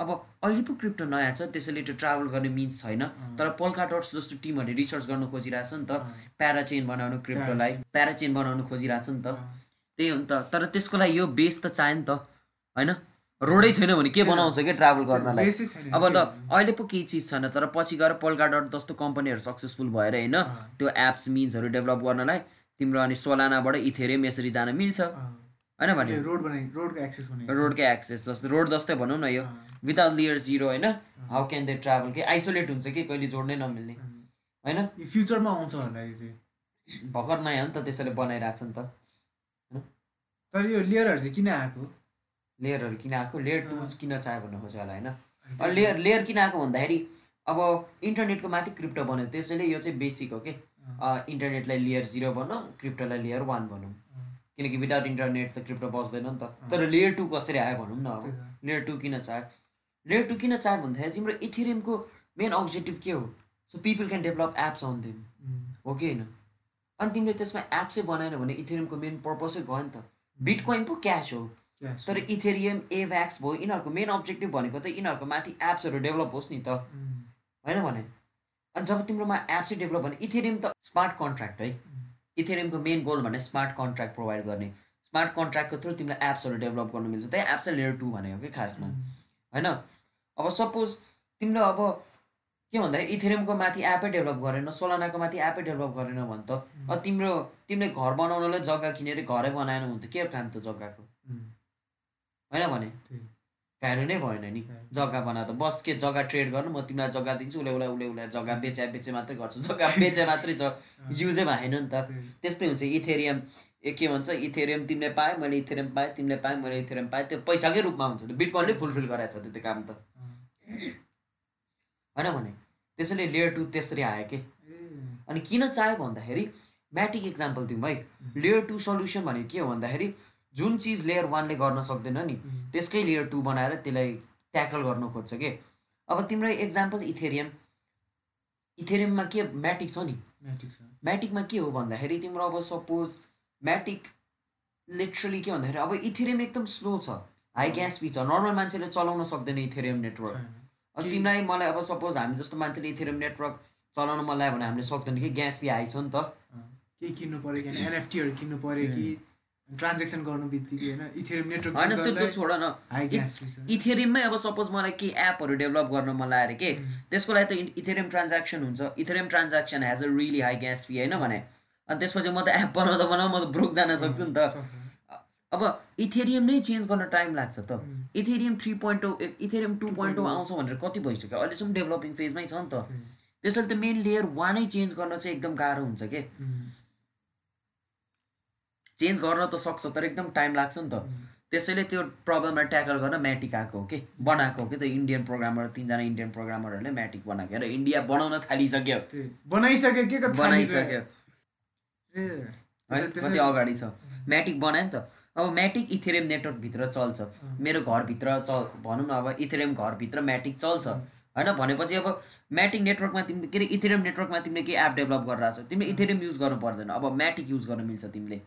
अब अहिले पो क्रिप्टो नयाँ छ त्यसैले त्यो ट्राभल गर्ने मिन्स छैन। तर पोल्का डट्स जस्तो टिमहरूले रिसर्च गर्न खोजिरहेछ नि त। प्याराचेन बनाउनु क्रिप्टोलाई। प्याराचेन बनाउनु खोजिरहेछ नि त। त्यही हो नि त। तर त्यसको लागि यो बेस त चाहियो नि त। होइन? रोडै छैन भने के बनाउँछ क्या ट्राभल गर्नलाई? अब ल अहिले पो केही चिज छैन। तर पछि गएर पोल्का डट जस्तो कम्पनीहरू सक्सेसफुल भएर होइन त्यो एप्स मिन्सहरू डेभलप गर्नलाई तिम्रो अनि सोलानाबाट इथेरियम यसरी जान मिल्छ। होइन भने रोडको एक्सेस रोडकै एक्सेस जस्तो रोड जस्तै भनौँ न यो। विदाउट लियर जिरो होइन? हाउ क्यान दे ट्राभल के आइसोलेट हुन्छ कि? कहिले जोड्नै नमिल्ने। होइन? फ्युचरमा आउँछ होला यो चाहिँ। भर्खर नयाँ हो नि त त्यसरी बनाइरहेको छ नि त। तर यो लेयरहरू चाहिँ किन आएको? लेयरहरू किन आएको? लेयर टू किन चाह्यो भन्नु खोज्यो होला होइन? लेयर लेयर किन आएको भन्दाखेरि अब इन्टरनेटको माथि क्रिप्टो बन्यो। त्यसैले यो चाहिँ बेसिक हो कि? इन्टरनेटलाई लेयर जिरो भनौँ क्रिप्टोलाई लेयर वान भनौँ। किनकि विदाउट इन्टरनेट त क्रिप्टो बस्दैन नि त। तर लेयर टू कसरी आयो भनौँ न अब। लेयर टू किन चाह्यो लेयर टू किन चाह्यो भन्दाखेरि तिम्रो इथेरियमको मेन अब्जेक्टिभ के हो? So people can develop apps on them हो कि होइन? अनि तिमीले त्यसमा एप चाहिँ बनाएन भने इथेरियमको मेन पर्पसै गयो नि त। बिटकोइन पो क्यास हो. तर इथेरियम एभ्याक्स भयो यिनीहरूको मेन अब्जेक्टिभ भनेको त यिनीहरूको माथि एप्सहरू डेभलप होस् नि त। होइन भने? अनि जब तिम्रोमा एप चाहिँ डेभलप भने इथेरियम त स्मार्ट कन्ट्र्याक्ट है। इथेरियमको मेन गोल भने स्मार्ट कन्ट्र्याक्ट प्रोभाइड गर्ने. स्मार्ट कन्ट्र्याक्टको थ्रु तिमीलाई एप्सहरू डेभलप गर्नु मिल्छ। त्यही एप चाहिँ लेयर टू भनेको कि खासमा? होइन? अब सपोज तिमीले अब के भन्दाखेरि इथेरियमको माथि एपै डेभलप गरेन सोलानाको माथि एपै डेभलप गरेन भने त अब तिम्रो तिमीले घर बनाउनलाई जग्गा किनेर घरै बनाएन भने त के काम त जग्गाको? उम्, होइन भने। भ्यालु नै भएन नि. जग्गा बना त बस के जग्गा ट्रेड गर्नु म तिमीलाई जग्गा दिन्छु उसले उसलाई उसले उसलाई जग्गा बेचे बेचे मात्रै गर्छ। जग्गा बेचे मात्रै छ युजै भएन नि त। त्यस्तै हुन्छ इथेरियम ए के भन्छ इथेरियम तिमीले पाएँ मैले इथेरियम पाएँ तिमीले पाएँ मैले इथेरियम पाएँ त्यो पैसाकै रूपमा हुन्छ त्यो बिटकनले फुलफिल गराएको छ त्यो त्यो काम त। होइन भने त्यसैले लेयर टू त्यसरी आयो कि? अनि किन चाह्यो भन्दाखेरि म्याटिक इक्जाम्पल दिउँ है लेयर टू सल्युसन भनेको के हो भन्दाखेरि जुन चिज लेयर वानले गर्न सक्दैन नि त्यसकै लेयर टू बनाएर त्यसलाई ट्याकल गर्नु खोज्छ कि? अब तिम्रो इक्जाम्पल इथेरियम। इथेरियममा के? म्याटिक छ नि। म्याटिकमा के हो भन्दाखेरि तिम्रो अब सपोज म्याटिक लिटरली के भन्दाखेरि अब इथेरियम एकदम स्लो छ। हाई ग्यास फी छ। नर्मल मान्छेले चलाउन सक्दैन इथेरियम नेटवर्क। अब तिमीलाई मलाई अब सपोज हामी जस्तो मान्छेले इथेरियम नेटवर्क चलाउन मन लाग्यो भने हामीले सक्दैन कि ग्यास फी हाई छ नि त। केही किन्नु पऱ्यो कि एनएफटीहरू किन्नु पऱ्यो कि ट्रान्जेक्सन गर्नु बित्तिकै होइन? इथेरियम नेटवर्क होइन त्यो त्यो छोड न। हाई ग्यास फी छ इथेरियममै अब सपोज मलाई केही एपहरू डेभलप गर्न मन लाग्यो अरे के त्यसको लागि त इथेरियम ट्रान्ज्याक्सन हुन्छ। Ethereum transaction has a really high gas fee होइन भने? अनि त्यसपछि म त एप बनाउँदा बनाऊ म त ब्रोक जान सक्छु नि त। सक्छ। अब इथेरियम नै चेन्ज गर्न टाइम लाग्छ त। Ethereum three point Ethereum two point आउँछ भनेर कति भइसक्यो? अहिलेसम्म डेभलपिङ फेजमै छ नि त। त्यही। त्यसैले त मेन लेयर वानै चेन्ज गर्न चाहिँ एकदम गाह्रो हुन्छ कि? चेन्ज गर्न त सक्छ तर एकदम टाइम लाग्छ नि त। त्यसैले त्यो प्रब्लमलाई ट्याकल गर्न म्याटिक आएको हो कि बनाएको हो कि त इन्डियन प्रोग्रामर तिनजना इन्डियन प्रोग्रामरहरूले म्याटिक बनाएको र इन्डिया बनाउन थालिसक्यो। बनाइसक्यो के बनाइसक्यो। कति अगाडि छ। म्याटिक बनायो नि त। अब म्याटिक इथेरियम नेटवर्कभित्र चल्छ। मेरो घरभित्र चल भनौँ न अब इथेरियम घरभित्र म्याटिक चल्छ। होइन भनेपछि अब म्याटिक नेटवर्कमा तिमीले के अरे इथेरियम नेटवर्कमा तिमीले केही एप डेभलप गरिरहेको छ तिमीले इथेरियम युज गर्नु पर्दैन। अब म्याटिक युज गर्न मिल्छ तिमीले।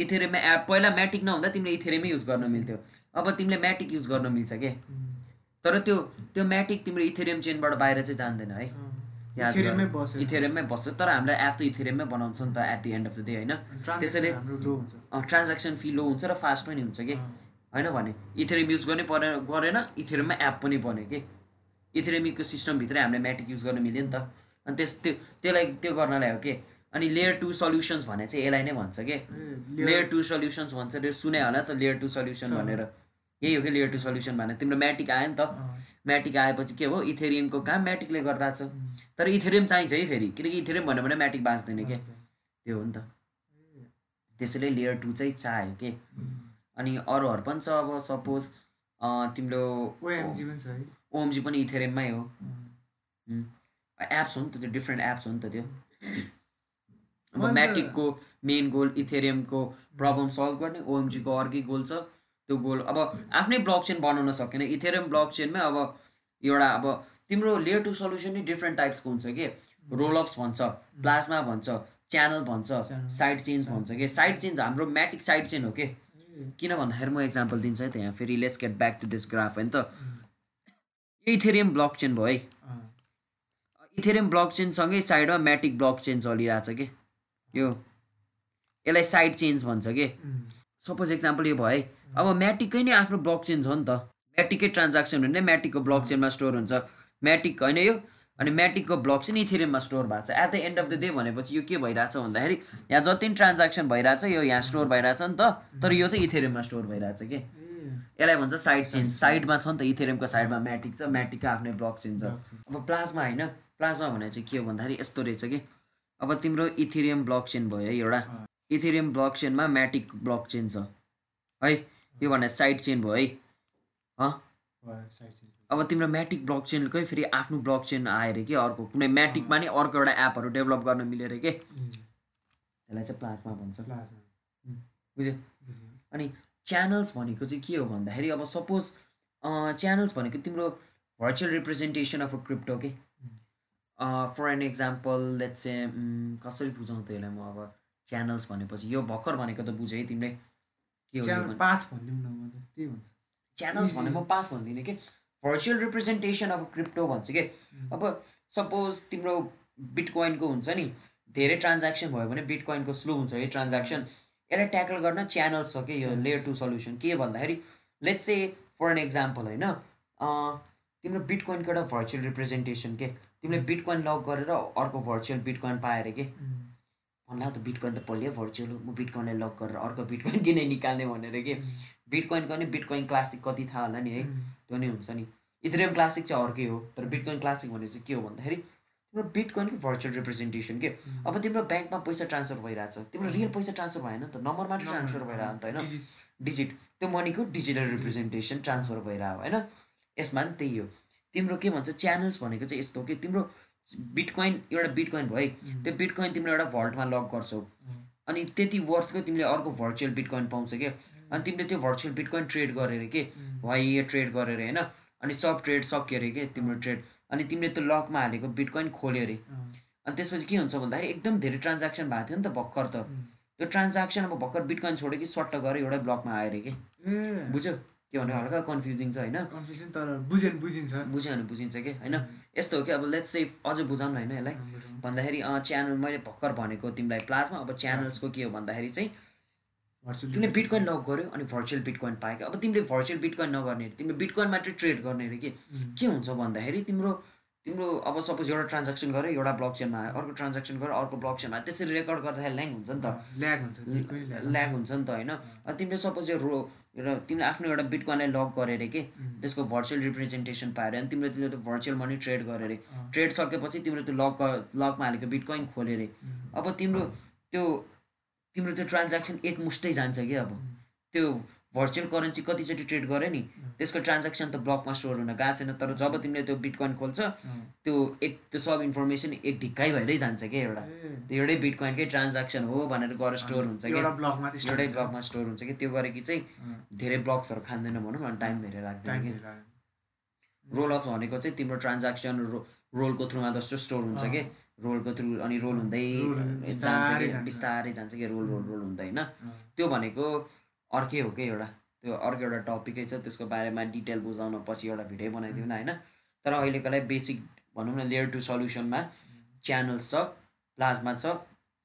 एप पहिला म्याटिक नहुँदा तिमीले इथेरियमै युज गर्न मिल्थ्यो। अब तिमीले म्याटिक युज गर्न मिल्छ के? तर त्यो त्यो म्याटिक तिम्रो इथेरियम चेनबाट बाहिर चाहिँ जान्दैन है। इथेरियममै बस्छ तर हामीलाई एप त इथेरियममै बनाउँछ नि त at the end of the day होइन? ट्रान्जेक्सन त्यसैले- ट्रान्ज्याक्सन फी लो हुन्छ र फास्ट पनि हुन्छ कि? होइन भने इथेरियम युज गर्नै परेन गरेन इथेरियममा एप पनि बन्यो कि? इथेरियम इको सिस्टमभित्रै हामीले म्याटिक युज गर्न मिल्यो नि त। अनि त्यस त्यो त्यसलाई त्यो गर्नलाई हो कि? अनि लेयर टू सल्युसन्स भने चाहिँ यसलाई नै भन्छ के? लेयर टू सल्युसन्स भन्छ त्यो सुने होला त लेयर टू सल्युसन। भनेर। यही हो कि लेयर टू सल्युसन भने। तिम्रो म्याटिक आयो नि त। म्याटिक आएपछि के हो? इथेरियमको काम म्याटिकले गरिरहेको छ। तर इथेरियम चाहिन्छ है फेरि। किनकि इथेरियम भन्यो भने म्याटिक बाँच्दैन के? त्यो हो नि त। त्यसैले लेयर टू चाहिँ चाहियो के? अनि अरूहरू पनि छ अब सपोज तिम्रो ओएमजी पनि इथेरियममै हो. एप्स हो। नि त त्यो। डिफ्रेन्ट एप्स हो नि त त्यो। अब म्याटिकको मेन गोल इथेरियमको प्रब्लम सल्भ गर्ने ओएमजीको अर्कै गोल छ त्यो गोल। अब आफ्नै ब्लक चेन बनाउन सकेन। इथेरियम ब्लक चेनमै अब एउटा अब तिम्रो लेयर टू सल्युसन नै डिफ्रेन्ट टाइप्सको हुन्छ कि? रोलअप्स भन्छ प्लाज्मा भन्छ च्यानल भन्छ. साइड चेन्ज भन्छ कि? साइड चेन्ज हाम्रो म्याटिक साइड चेन हो कि? किन भन्दाखेरि म इक्जाम्पल दिन्छु है त यहाँ फेरि let's get back to this graph होइन त। यो इथेरियम ब्लक चेन भयो है. इथेरियम ब्लक चेनसँगै साइडमा म्याटिक ब्लक चेन चलिरहेछ कि? यो यसलाई साइड चेन्ज भन्छ कि. सपोज एक्जाम्पल यो भयो है। अब म्याटिकै नै आफ्नो ब्लक चेन छ नि त। म्याटिकै ट्रान्ज्याक्सन हुने म्याटिकको ब्लक चेनमा स्टोर हुन्छ। म्याटिक होइन यो अनि म्याटिकको ब्लक चाहिँ इथेरियममा स्टोर भएको छ। At the end of the day भनेपछि यो के भइरहेछ भन्दाखेरि यहाँ जति पनि ट्रान्ज्याक्सन भइरहेछ यो यहाँ स्टोर भइरहेछ नि त। तर यो चाहिँ इथेरियममा स्टोर भइरहेछ कि? यसलाई भन्छ साइड चेन्ज साइडमा छ नि त इथेरियमको साइडमा म्याटिक छ। म्याटिकको आफ्नै ब्लक चेन छ। अब प्लाज्मा होइन। प्लाज्मा भने चाहिँ के हो भन्दाखेरि यस्तो रहेछ कि? अब तिम्रो इथेरियम ब्लक चेन भयो है एउटा। इथेरियम ब्लक चेनमा म्याटिक ब्लक चेन छ। है यो भने साइड चेन भयो है। अब तिम्रो म्याटिक ब्लक चेनकै फेरि आफ्नो ब्लक चेन आयो अरे कि अर्को कुनै म्याटिकमा नि अर्को एउटा एपहरू डेभलप गर्न मिल्यो अरे कि. त्यसलाई चाहिँ प्लाज्मा भन्छ। प्लाज्मा। बुझ्यो। अनि च्यानल्स भनेको चाहिँ के हो भन्दाखेरि अब सपोज च्यानल्स भनेको तिम्रो virtual representation of a crypto के? फर एन एक्जाम्पल लेट चाहिँ कसरी बुझाउँ त यसलाई म अब? च्यानल्स भनेपछि यो भर्खर भनेको त बुझेँ है तिमीले। के हो पाथ भनिदिउँ न त्यही भन्छ च्यानल्स. भने म पास भन्दिनँ कि? भर्चुअल रिप्रेजेन्टेसन अफ क्रिप्टो भन्छु कि? अब सपोज तिम्रो बिटकोइनको हुन्छ नि धेरै ट्रान्ज्याक्सन भयो भने बिटकोइनको स्लो हुन्छ है ट्रान्ज्याक्सन यसलाई ट्याकल गर्न च्यानल्स छ कि यो लेयर टू सल्युसन के भन्दाखेरि let's say for an example होइन तिम्रो बिटकोइनको एउटा भर्चुअल रिप्रेजेन्टेसन के? तिमीले बिटकोइन लक गरेर अर्को भर्चुअल बिटकोइन पाएर के. भन्ला त बिटकोइन त पल्यो भर्चुअल म बिटकोइनलाई लक गरेर अर्को बिटकोइन किन निकाल्ने भनेर के? बिटकोइनको नि बिटकोइन क्लासिक कति थाहा होला नि है. त्यो नै हुन्छ नि। इथेरियम क्लासिक चाहिँ अर्कै हो तर बिटकोइन क्लासिक भने चाहिँ के हो भन्दाखेरि तिम्रो बिटकोइनको भर्चुअल रिप्रेजेन्टेसन के? अब तिम्रो ब्याङ्कमा पैसा ट्रान्सफर भइरहेछ। तिम्रो रियल पैसा ट्रान्सफर भएन नि त नम्बर मात्रै ट्रान्सफर भइरहेको त होइन. डिजिट त्यो मनीको डिजिटल रिप्रेजेन्टेसन ट्रान्सफर भइरहेको होइन? यसमा नि त्यही हो। तिम्रो के भन्छ च्यानल्स भनेको चाहिँ यस्तो हो कि तिम्रो बिटकोइन एउटा बिटकोइन भयो है त्यो बिटकोइन तिम्रो एउटा भल्टमा लक गर्छौ अनि त्यति वर्थको तिमीले अर्को भर्चुअल बिटकोइन पाउँछ क्या। अनि तिमीले त्यो भर्चुअल बिटकोइन ट्रेड गरेर के वाइ ट्रेड गरेर होइन अनि सब ट्रेड सक्यो अरे के तिम्रो ट्रेड अनि तिमीले त्यो लकमा हालेको बिटकोइन खोल्यो अरे. अनि त्यसपछि के हुन्छ भन्दाखेरि एकदम धेरै ट्रान्ज्याक्सन भएको थियो नि त भर्खर त। त्यो ट्रान्ज्याक्सन अब भर्खर बिटकोइन छोड्यो कि सट्ट गरेर एउटै ब्लकमा आयो अरे कि बुझ्यो? के भन्नु हल्का कन्फ्युजिङ छ होइन? कन्फ्युजन तर बुझ्यो भने बुझिन्छ। बुझ्यो भने बुझिन्छ कि? होइन? यस्तो हो कि अब लेट्स चाहिँ अझ बुझाउँ न होइन यसलाई। भन्दाखेरि च्यानल मैले भर्खर भनेको तिमीलाई प्लाजमा अब च्यानल्सको के हो भन्दाखेरि चाहिँ तिमीले. बिटकोइन लक गर्यो अनि भर्चुअल बिटकोइन पायो अब तिमीले भर्चुअल बिटकोइन नगर्ने अरे। तिमीले बिटकोइन मात्रै ट्रेड गर्ने अरे कि. के हुन्छ भन्दाखेरि तिम्रो तिम्रो अब सपोज एउटा ट्रान्ज्याक्सन गऱ्यो एउटा ब्लक चेनमा आयो। अर्को ट्रान्ज्याक्सन गऱ्यो अर्को ब्लक चेनमा आयो। त्यसरी रेकर्ड गर्दाखेरि ल्याङ हुन्छ नि त। ल्याग हुन्छ। ल्याग हुन्छ। नि त होइन? अनि तिमीले सपोज यो रो एउटा तिमीले आफ्नो एउटा बिटकोइनलाई लक गरेर के. त्यसको भर्चुअल रिप्रेजेन्टेसन पाएर अनि तिमीले तिमीले त्यो भर्चुअल मनी ट्रेड गरेर. ट्रेड सकेपछि तिम्रो त्यो लक लकमा हालेको बिटकोइन अरे उम्. अब तिम्रो त्यो तिम्रो त्यो ट्रान्ज्याक्सन एक मुष्टै जान्छ कि अब त्यो भर्चुअल करेन्सी कतिचोटि ट्रेड गऱ्यो नि त्यसको ट्रान्ज्याक्सन त ब्लकमा स्टोर हुन गएको छैन तर जब तिमीले त्यो बिटकोइन खोल्छ अँ. त्यो एक त्यो सब इन्फर्मेसन एक ढिक्काइ भएरै जान्छ क्या एउटा। त्यो एउटै बिटकोइनकै ट्रान्ज्याक्सन हो भनेर गएर स्टोर हुन्छ कि? एउटा ब्लकमा स्टोर हुन्छ। कि? त्यो गरेकी चाहिँ. धेरै ब्लक्सहरू खाँदैन भनौँ अनि टाइम धेरै लाग्दैन कि। रोल अप्स भनेको चाहिँ तिम्रो ट्रान्ज्याक्सन रो रोलको थ्रुमा जस्तो स्टोर हुन्छ। कि? रोलको थ्रु अनि रोल हुँदै जान्छ बिस्तारै कि जान्छ। बिस्तारै जान्छ कि? रोल रोल रोल हुँदै होइन. त्यो भनेको अर्कै हो कि एउटा? त्यो अर्को एउटा टपिकै छ त्यसको बारेमा डिटेल बुझाउन पछि एउटा भिडियो बनाइदिउँ न होइन? तर अहिलेको लागि बेसिक भनौँ न लेयर टू सल्युसनमा च्यानल्स छ प्लाज्मा छ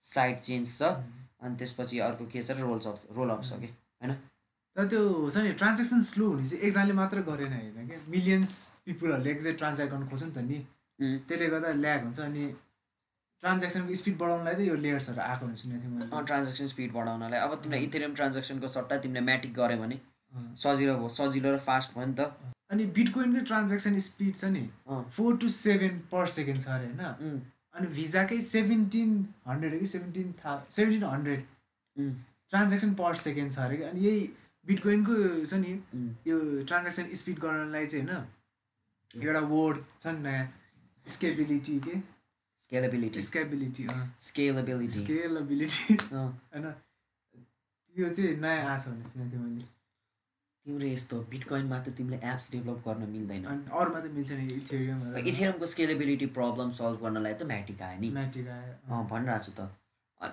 साइड चेन्ज छ अनि त्यसपछि अर्को के छ रोल्स अप रोल अप छ कि तर त्यो छ नि ट्रान्जेक्सन स्लो हुने चाहिँ एकजनाले मात्र गरेन होइन क्या मिलियन्स पिपुलहरूले ट्रान्ज्याक्ट गर्नु खोज्छ नि त नि. त्यसले गर्दा ल्याग हुन्छ अनि ट्रान्जेक्सनको स्पिड बढाउनलाई त यो लेयर्सहरू आएको हुन्छ सुनेको थिएँ मैले। ट्रान्जेक्सन स्पिड बढाउनलाई। अब तिमीलाई इथेरियम ट्रान्जेक्सनको सट्टा तिमीले म्याटिक गऱ्यो भने। सजिलो भयो सजिलो र फास्ट भयो नि त। अनि बिटकोइनको ट्रान्जेक्सन स्पिड छ नि। Four to seven per second छ अरे होइन? अनि भिजाकै सेभेन्टिन हन्ड्रेड हो कि सेभेन्टिन था seventeen hundred transaction per second छ अरे कि? अनि यही बिटकोइनको छ नि यो ट्रान्जेक्सन स्पिड गर्नलाई चाहिँ होइन? एउटा वर्ड छ नि नयाँ स्केबिलिटी के? स्केलेबिलिटी स्केबिलिटी स्केलेबिलिटी स्केलबिलिटी अँ, होइन त्यो चाहिँ नयाँ आएको छ भने सुनेको थिएँ मैले। तिम्रो यस्तो बिटकोइनमा त तिमीले एप्स डेभलप गर्न मिल्दैन। अनि अरूमा त मिल्छ नि इथेरियमहरू इथेरियमको स्केलेबिलिटी प्रब्लम सल्भ गर्नलाई त म्याटिक आयो नि। म्याटिक आयो अँ। भनिरहेको छु त।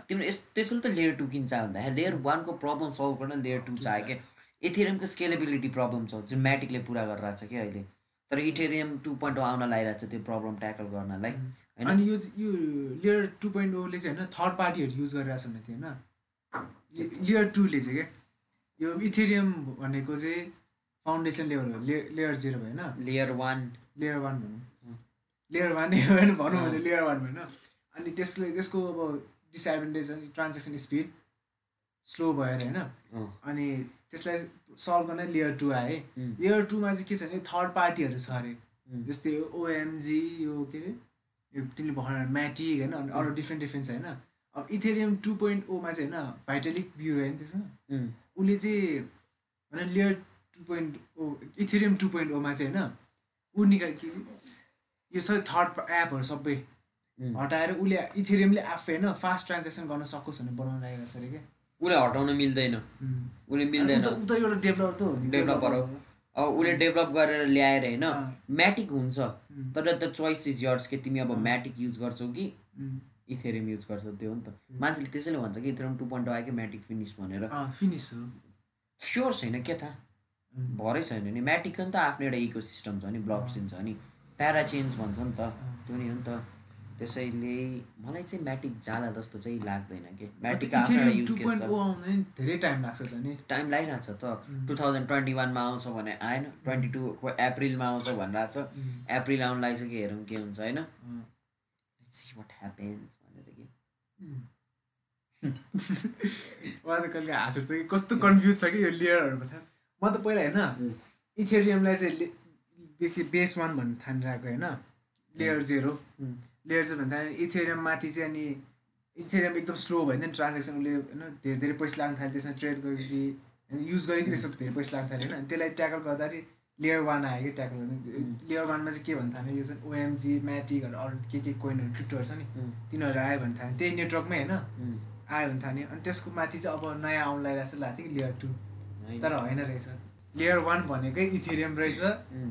तिम्रो यस त्यसैले त लेयर टू किन चाहियो भन्दाखेरि लेयर वानको प्रब्लम सल्भ गर्न लेयर टू चाहियो क्या इथेरियमको स्केलेबिलिटी प्रब्लम छ जुन म्याटिकले पुरा गरिरहेको छ क्या अहिले। तर इथेरियम टू पोइन्ट आउन लागिरहेको छ त्यो प्रब्लम ट्याकल गर्नलाई? अनि यो यो लेयर टू पोइन्ट ओले चाहिँ होइन थर्ड पार्टीहरू युज गरिरहेको छ भने थियो होइन लेयर टूले चाहिँ क्या यो इथेरियम भनेको चाहिँ फाउन्डेसन लेयर हो ले लेयर जिरो भयो होइन लेयर वान लेयर वान भनौँ लेयर वान नै होइन भनौँ भने लेयर वान होइन अनि त्यसले त्यसको अब डिसएडभान्टेज अनि ट्रान्जेक्सन स्पिड स्लो भएर होइन। अनि त्यसलाई सल्भ गर्न लेयर टू आए। लेयर टूमा चाहिँ के छ भने थर्ड पार्टीहरू छ अरे। जस्तै ओएमजी यो के अरे? यो तिमीले भर्खर म्याटिक होइन अनि अरू डिफ्रेन्ट डिफ्रेन्ट छ होइन। अब इथेरियम टू पोइन्ट ओमा चाहिँ होइन भाइटलिक भ्यू होइन त्यसमा। उसले चाहिँ होइन layer two point O Ethereum two point ओमा चाहिँ होइन ऊ निकाल के यो सबै थर्ड एपहरू सबै। हटाएर उसले इथेरियमले आफै होइन फास्ट ट्रान्जेक्सन गर्न सकोस् भनेर बनाउन लागेको छ अरे क्या। उसले हटाउन मिल्दैन। उसले मिल्दैन। त एउटा डेभलपर त हो डेभलपर हो। उसले डेभलप गरेर ल्याएर होइन। म्याटिक हुन्छ। तर द चोइस इज यर्स कि तिमी अब। म्याटिक युज गर्छौ कि इथेरियम युज गर्छौ त्यो हो नि त। मान्छेले त्यसैले भन्छ कि इथेरियम टू पोइन्ट आयो कि म्याटिक फिनिस भनेर। फिनिस हो। स्योर छैन के थाहा उम्, भरै छैन नि। म्याटिकको नि त आफ्नो एउटा इको सिस्टम छ नि ब्लक चेन छ नि। प्यारा चेन्ज भन्छ नि त। त्यो नि हो नि त। त्यसैले मलाई चाहिँ म्याटिक जाँदा जस्तो चाहिँ लाग्दैन कि? म्याटिक नि धेरै टाइम लाग्छ त नि। टाइम लागिरहेको छ त टु थाउजन्ड ट्वेन्टी वानमा आउँछ भने आएन। ट्वेन्टी टूको एप्रिलमा आउँछ भनिरहेको छ एप्रिल आउनु लागिसक्यो हेरौँ के हुन्छ होइन? सी वाट ह्यापेन्स भनेर कि। मलाई त कहिले हाँस उठ्छ कि कस्तो कन्फ्युज छ कि यो लेयरहरूमा म त पहिला होइन. इथेरियमलाई चाहिँ बेसी वान भन्ने ठानिरहेको होइन? Layer zero. लेयर जेरो भन्दा इथेरियम माथि चाहिँ अनि इथेरियम एकदम स्लो भयो नि ट्रान्जेक्सन उसले होइन धेरै धेरै पैसा लाग्न थाल्यो त्यसमा ट्रेड गरेपछि होइन युज गरेको त्यसमा धेरै पैसा लाग्न थाल्यो होइन। अनि त्यसलाई ट्याकल गर्दाखेरि लेयर वान आयो कि ट्याकल गर्ने। लेयर वानमा चाहिँ के भन्नु थाल्यो यो चाहिँ ओएमजी म्याटिकहरू अरू के के कोइनहरू क्रिप्टोहरू छ नि तिनीहरू आयो भने थाल्यो। त्यही नेटवर्कमै होइन आयो भने थाल्यो। अनि त्यसको माथि चाहिँ अब नयाँ आउनु लागिरहेको जस्तो लाग्थ्यो कि लेयर टू। तर होइन रहेछ। लेयर वान भनेकै इथेरियम रहेछ।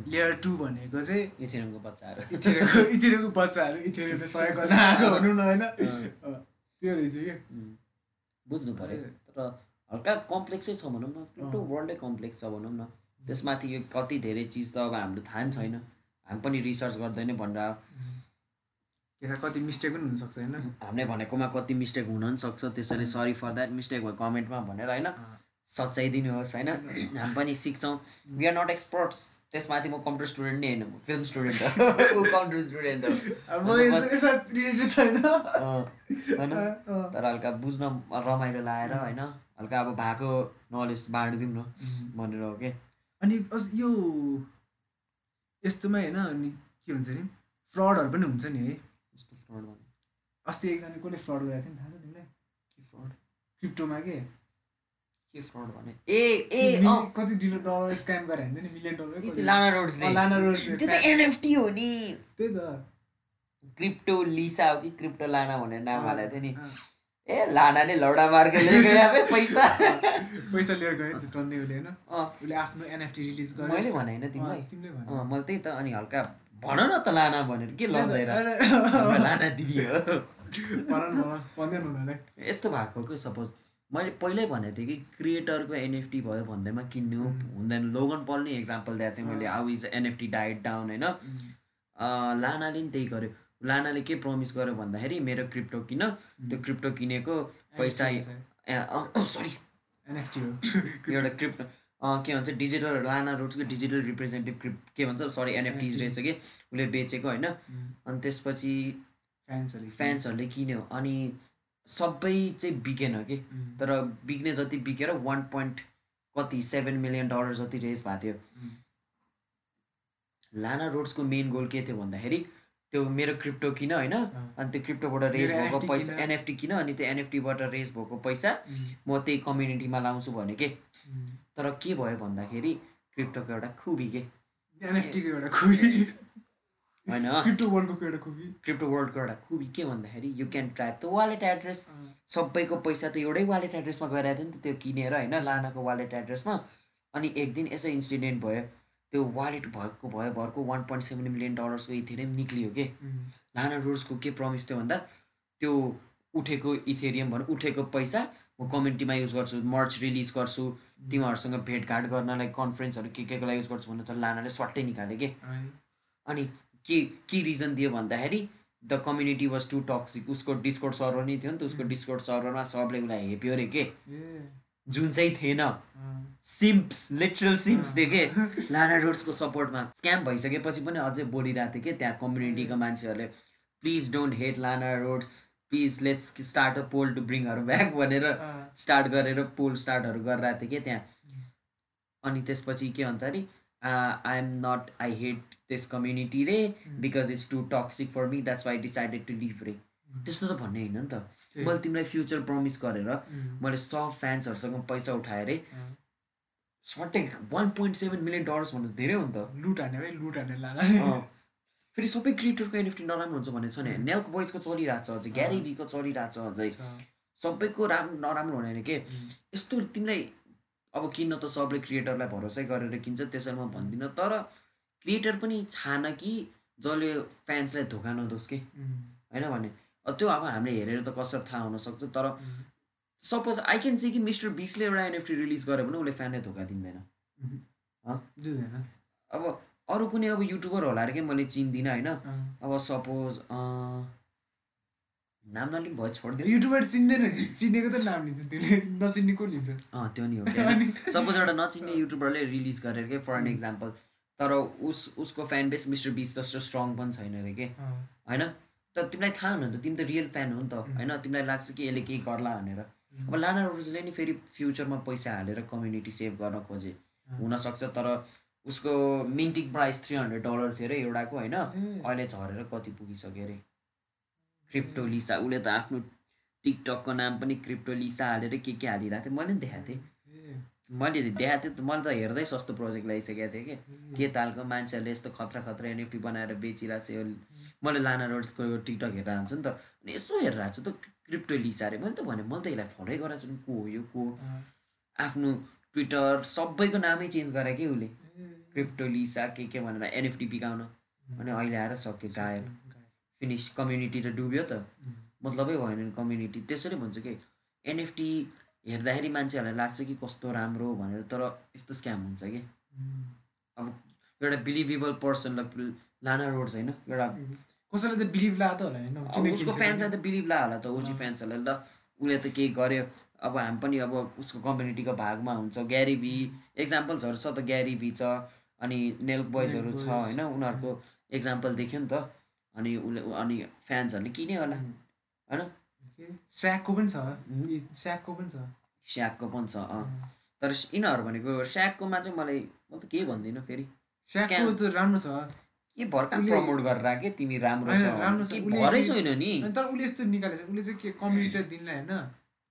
लेयर टू भनेको चाहिँ इथेरियमको बच्चाहरू। इथेरियमको इथेरियमको बच्चाहरू। इथेरियमले सहयोग गर्न आएको भनौँ न होइन? त्यो रहेछ कि? उम्, बुझ्नु पऱ्यो तर हल्का कम्प्लेक्सै छ भनौँ न। अँ। वर्ल्डै कम्प्लेक्स छ भनौँ न। त्यसमाथि कति धेरै चिज त अब हाम्रो थाहा नि छैन। हामी पनि रिसर्च गर्दै नै भनेर त्यसमा कति मिस्टेक पनि हुनसक्छ होइन? हामीले भनेकोमा कति मिस्टेक हुन पनि सक्छ। त्यसैले सरी फर द्याट मिस्टेक भयो कमेन्टमा भनेर होइन? सच्चाइ दिनुहोस् होइन? हामी पनि सिक्छौँ। वी आर नट एक्सपर्ट्स त्यसमाथि म कम्प्युटर स्टुडेन्ट नै होइन फिल्म स्टुडेन्ट हो। कम्प्युटर स्टुडेन्ट होइन। तर हल्का बुझ्न रमाइलो लाएर होइन? हल्का अब भएको नलेज बाँडिदिउँ न भनेर हो कि? अनि यो यस्तोमा होइन अनि के भन्छ नि फ्रडहरू पनि हुन्छ नि है। फ्रड अस्ति एकजना कसले फ्रड गरेको थियो नि थाहा छ तिमीलाई? के फ्रड? क्रिप्टोमा के? के फ्रड भने ए ए कति डलर स्क्याम गरेर हिँड्दैन नि मिलियन डलर त्यो लाना रोड्सले लाना त्यो त एनएफटी हो नि। त्यही त। क्रिप्टो लिसा हो कि क्रिप्टो लाना भनेर नाम हालेको थियो नि। ए लानाले लौडा मार्ग लिएर गयो अब पैसा। पैसा लिएर गयो नि त टन्ने उसले होइन? उसले आफ्नो एनएफटी रिलिज गर्यो। मैले भने होइन तिमीलाई। तिमीले भने। मैले त्यही त अनि हल्का भन न त लाना भनेर के लजाएर लाना दिदी हो। भन न, भन न, भन्दैन यस्तो भएको कि सपोज? मैले पहिल्यै भनेको थिएँ कि क्रिएटरको एनएफटी भयो भन्दैमा किन्नु हुँदैन। लोगन पल नै इक्जाम्पल दिएको थिएँ मैले how is NFT died down होइन। लानाले नि त्यही गर्यो। लानाले के प्रमिस गर्यो भन्दाखेरि मेरो क्रिप्टो किन? त्यो क्रिप्टो किनेको पैसा सरी एनएफटी हो। एउटा क्रिप्टो के भन्छ डिजिटल लाना रोड्सको डिजिटल रिप्रेजेन्टेटिभ क्रिप के भन्छ सरी एनएफटिज रहेछ कि? उसले बेचेको होइन। अनि त्यसपछि फ्यान्सहरूले फ्यान्सहरूले किन्यो। अनि सबै चाहिँ बिकेन कि? तर बिक्ने जति बिकेर वान पोइन्ट कति सेभेन मिलियन डलर जति रेज भएको थियो। लाना रोड्सको मेन गोल के थियो भन्दाखेरि त्यो मेरो क्रिप्टो किन होइन? अनि त्यो क्रिप्टोबाट रेज भएको पैसा। एनएफटी किन? अनि त्यो एनएफटीबाट रेज भएको पैसा म त्यही कम्युनिटीमा लाउँछु भने के। तर के भयो भन्दाखेरि क्रिप्टोको एउटा खुबी के? एनएफटीको एउटा खुबी। होइन? क्रिप्टो वर्ल्डको एउटा खुबी। क्रिप्टो वर्ल्डको एउटा खुबी के भन्दाखेरि you can track the wallet address सबैको पैसा त एउटै वालेट एड्रेसमा गइरहेको थियो नि त त्यो किनेर होइन लानाको वालेट एड्रेसमा अनि एक दिन यसो इन्सिडेन्ट भयो। त्यो वालेट भएको भयो भरको वान पोइन्ट सेभेन मिलियन डलर्सको इथेरियम निक्लियो के? लाना रोड्सको के प्रमिस थियो भन्दा त्यो उठेको इथेरियम भनौँ उठेको पैसा म कम्युनिटीमा युज गर्छु मर्च रिलिज गर्छु तिमीहरूसँग भेटघाट गर्नलाई कन्फरेन्सहरू के केको लागि युज गर्छु भने त लानाले स्वाट्टै निकाल्यो कि? अनि के के रिजन दियो भन्दाखेरि the community was too toxic उसको डिस्कोड सर्भर नै थियो नि त उसको डिस्कोड सर्भरमा सबले उसलाई हेप्यो अरे के? जुन चाहिँ थिएन। सिम्प्स लिटरल सिम्प्स थियो के लाना रोड्सको सपोर्टमा स्क्याम भइसकेपछि पनि अझै बोलिरहेको थियो कि त्यहाँ कम्युनिटीको मान्छेहरूले please don't hate Lana Rhoades please let's start a poll to ब्रिङहरू back भनेर स्टार्ट गरेर पोल स्टार्टहरू गरिरहेको थियो कि त्यहाँ। अनि त्यसपछि के भन्दाखेरि I am not I hate this community रे because it's too toxic for me that's why decided to leave रे त्यस्तो त भन्ने होइन नि त। मैले तिमीलाई फ्युचर प्रमिस गरेर उम्, मैले सब फ्यान्सहरूसँग पैसा उठाएँ अरे अँ। सट्टै one point seven million dollars भन्नु धेरै हो नि त। लुट हाने भाइ लुट हाने लाला। फेरि सबै क्रिएटरको एनएफटी नराम्रो हुन्छ भन्ने छ नि। नेल्क बोइजको चलिरहेको छ अझै ग्यारी भीको चलिरहेको छ अझै। सबैको राम नराम्रो हुने होइन के? यस्तो तिमीलाई अब किन्न त सबले क्रिएटरलाई भरोसै गरेर किन्छ त्यसरी म भन्दिनँ। तर क्रिएटर पनि छान कि जसले फ्यान्सलाई धोका नदोस् कि? होइन भने? त्यो अब हामीले हेरेर त कसरी थाहा हुनसक्छ तर सपोज आई क्यान सी कि मिस्टर बिसले एउटा एनएफटी रिलिज गर्यो भने उसले फ्यानलाई धोका दिँदैन। अब अरू कुनै अब युट्युबर होला अरे कि? मैले चिन्दिनँ होइन। अब सपोज नाम नलिक भयो छोडिदिनु। युट्युबर चिन्दैन चिनेको त नाम लिन्छ त्यसले नचिन्ने को लिन्छ? अँ त्यो नि हो। सपोज एउटा नचिन्ने युट्युबरले रिलिज गरेर के फर एन इक्जाम्पल तर उस उसको फ्यान बेस मिस्टर बिस जस्तो स्ट्रङ पनि छैन अरे के? होइन? तर तिमीलाई थाहा हुनु त तिमी त रियल फ्यान हो नि त। होइन? तिमीलाई लाग्छ कि यसले केही गर्ला भनेर। अब लाना रोजले नि फेरि फ्युचरमा पैसा हालेर कम्युनिटी सेभ गर्न खोजे। हुनसक्छ तर उसको minting price three hundred dollar थियो अरे एउटाको होइन? अहिले झरेर कति पुगिसक्यो अरे? क्रिप्टो लिसा। उसले त आफ्नो टिकटकको नाम पनि क्रिप्टो लिसा हालेर के के हालिरहेको थियो मैले पनि देखाएको थिएँ। मैले देखाएको थिएँ मैले त हेर्दै सस्तो प्रोजेक्ट ल्याइसकेको थिएँ कि। के तालको मान्छेहरूले यस्तो खतरा खतरा एनएपी बनाएर बेचिरहेको छ मैले लाना रोड्सको टिकटक हेरेर हाल्छु नि त। अनि यसो हेरेर छु त क्रिप्टो लिसा अरे। मैले त भने मैले त यसलाई फलोै गराएको छु को हो यो को? आफ्नो ट्विटर सबैको नामै चेन्ज गरे कि उसले? क्रिप्टो लिसा के के भनेर एनएफटी बिकाउन अनि अहिले आएर सक्यो गायब फिनिस कम्युनिटी त डुब्यो त। मतलबै भएन नि कम्युनिटी त्यसरी भन्छ कि एनएफटी हेर्दाखेरि मान्छेहरूलाई लाग्छ कि कस्तो राम्रो भनेर तर यस्तो स्क्याम हुन्छ कि। अब एउटा बिलिभेबल पर्सनलाई लाना रोड्स होइन एउटा कसैलाई त बिलिभ ला त होला उसको फ्यान्सलाई त बिलिभ ला होला त ओजी फ्यान्सहरूलाई ल उसले त केही गर्यो। अब हामी पनि अब उसको कम्युनिटीको भागमा हुन्छ। ग्यारी भी एक्जाम्पल्सहरू छ त ग्यारी भी छ अनि नेल्क बोइजहरू छ. होइन उनीहरूको एक्जाम्पल देख्यो नि त। अनि उसले अनि फ्यान्सहरूले किने होला होइन? स्याकको पनि छ। स्याकको पनि छ। स्याकको पनि छ तर यिनीहरू भनेको स्याककोमा चाहिँ मलाई म त केही भन्दिनँ फेरि। स्याकको त राम्रो छ। के भर्खर प्रमोट गरेर के तिमी राम्रो छ? राम्रो छ। भरै छैन नि? तर उसले यस्तो निकालेको छ। उसले चाहिँ के कम्युनिटी दिनलाई होइन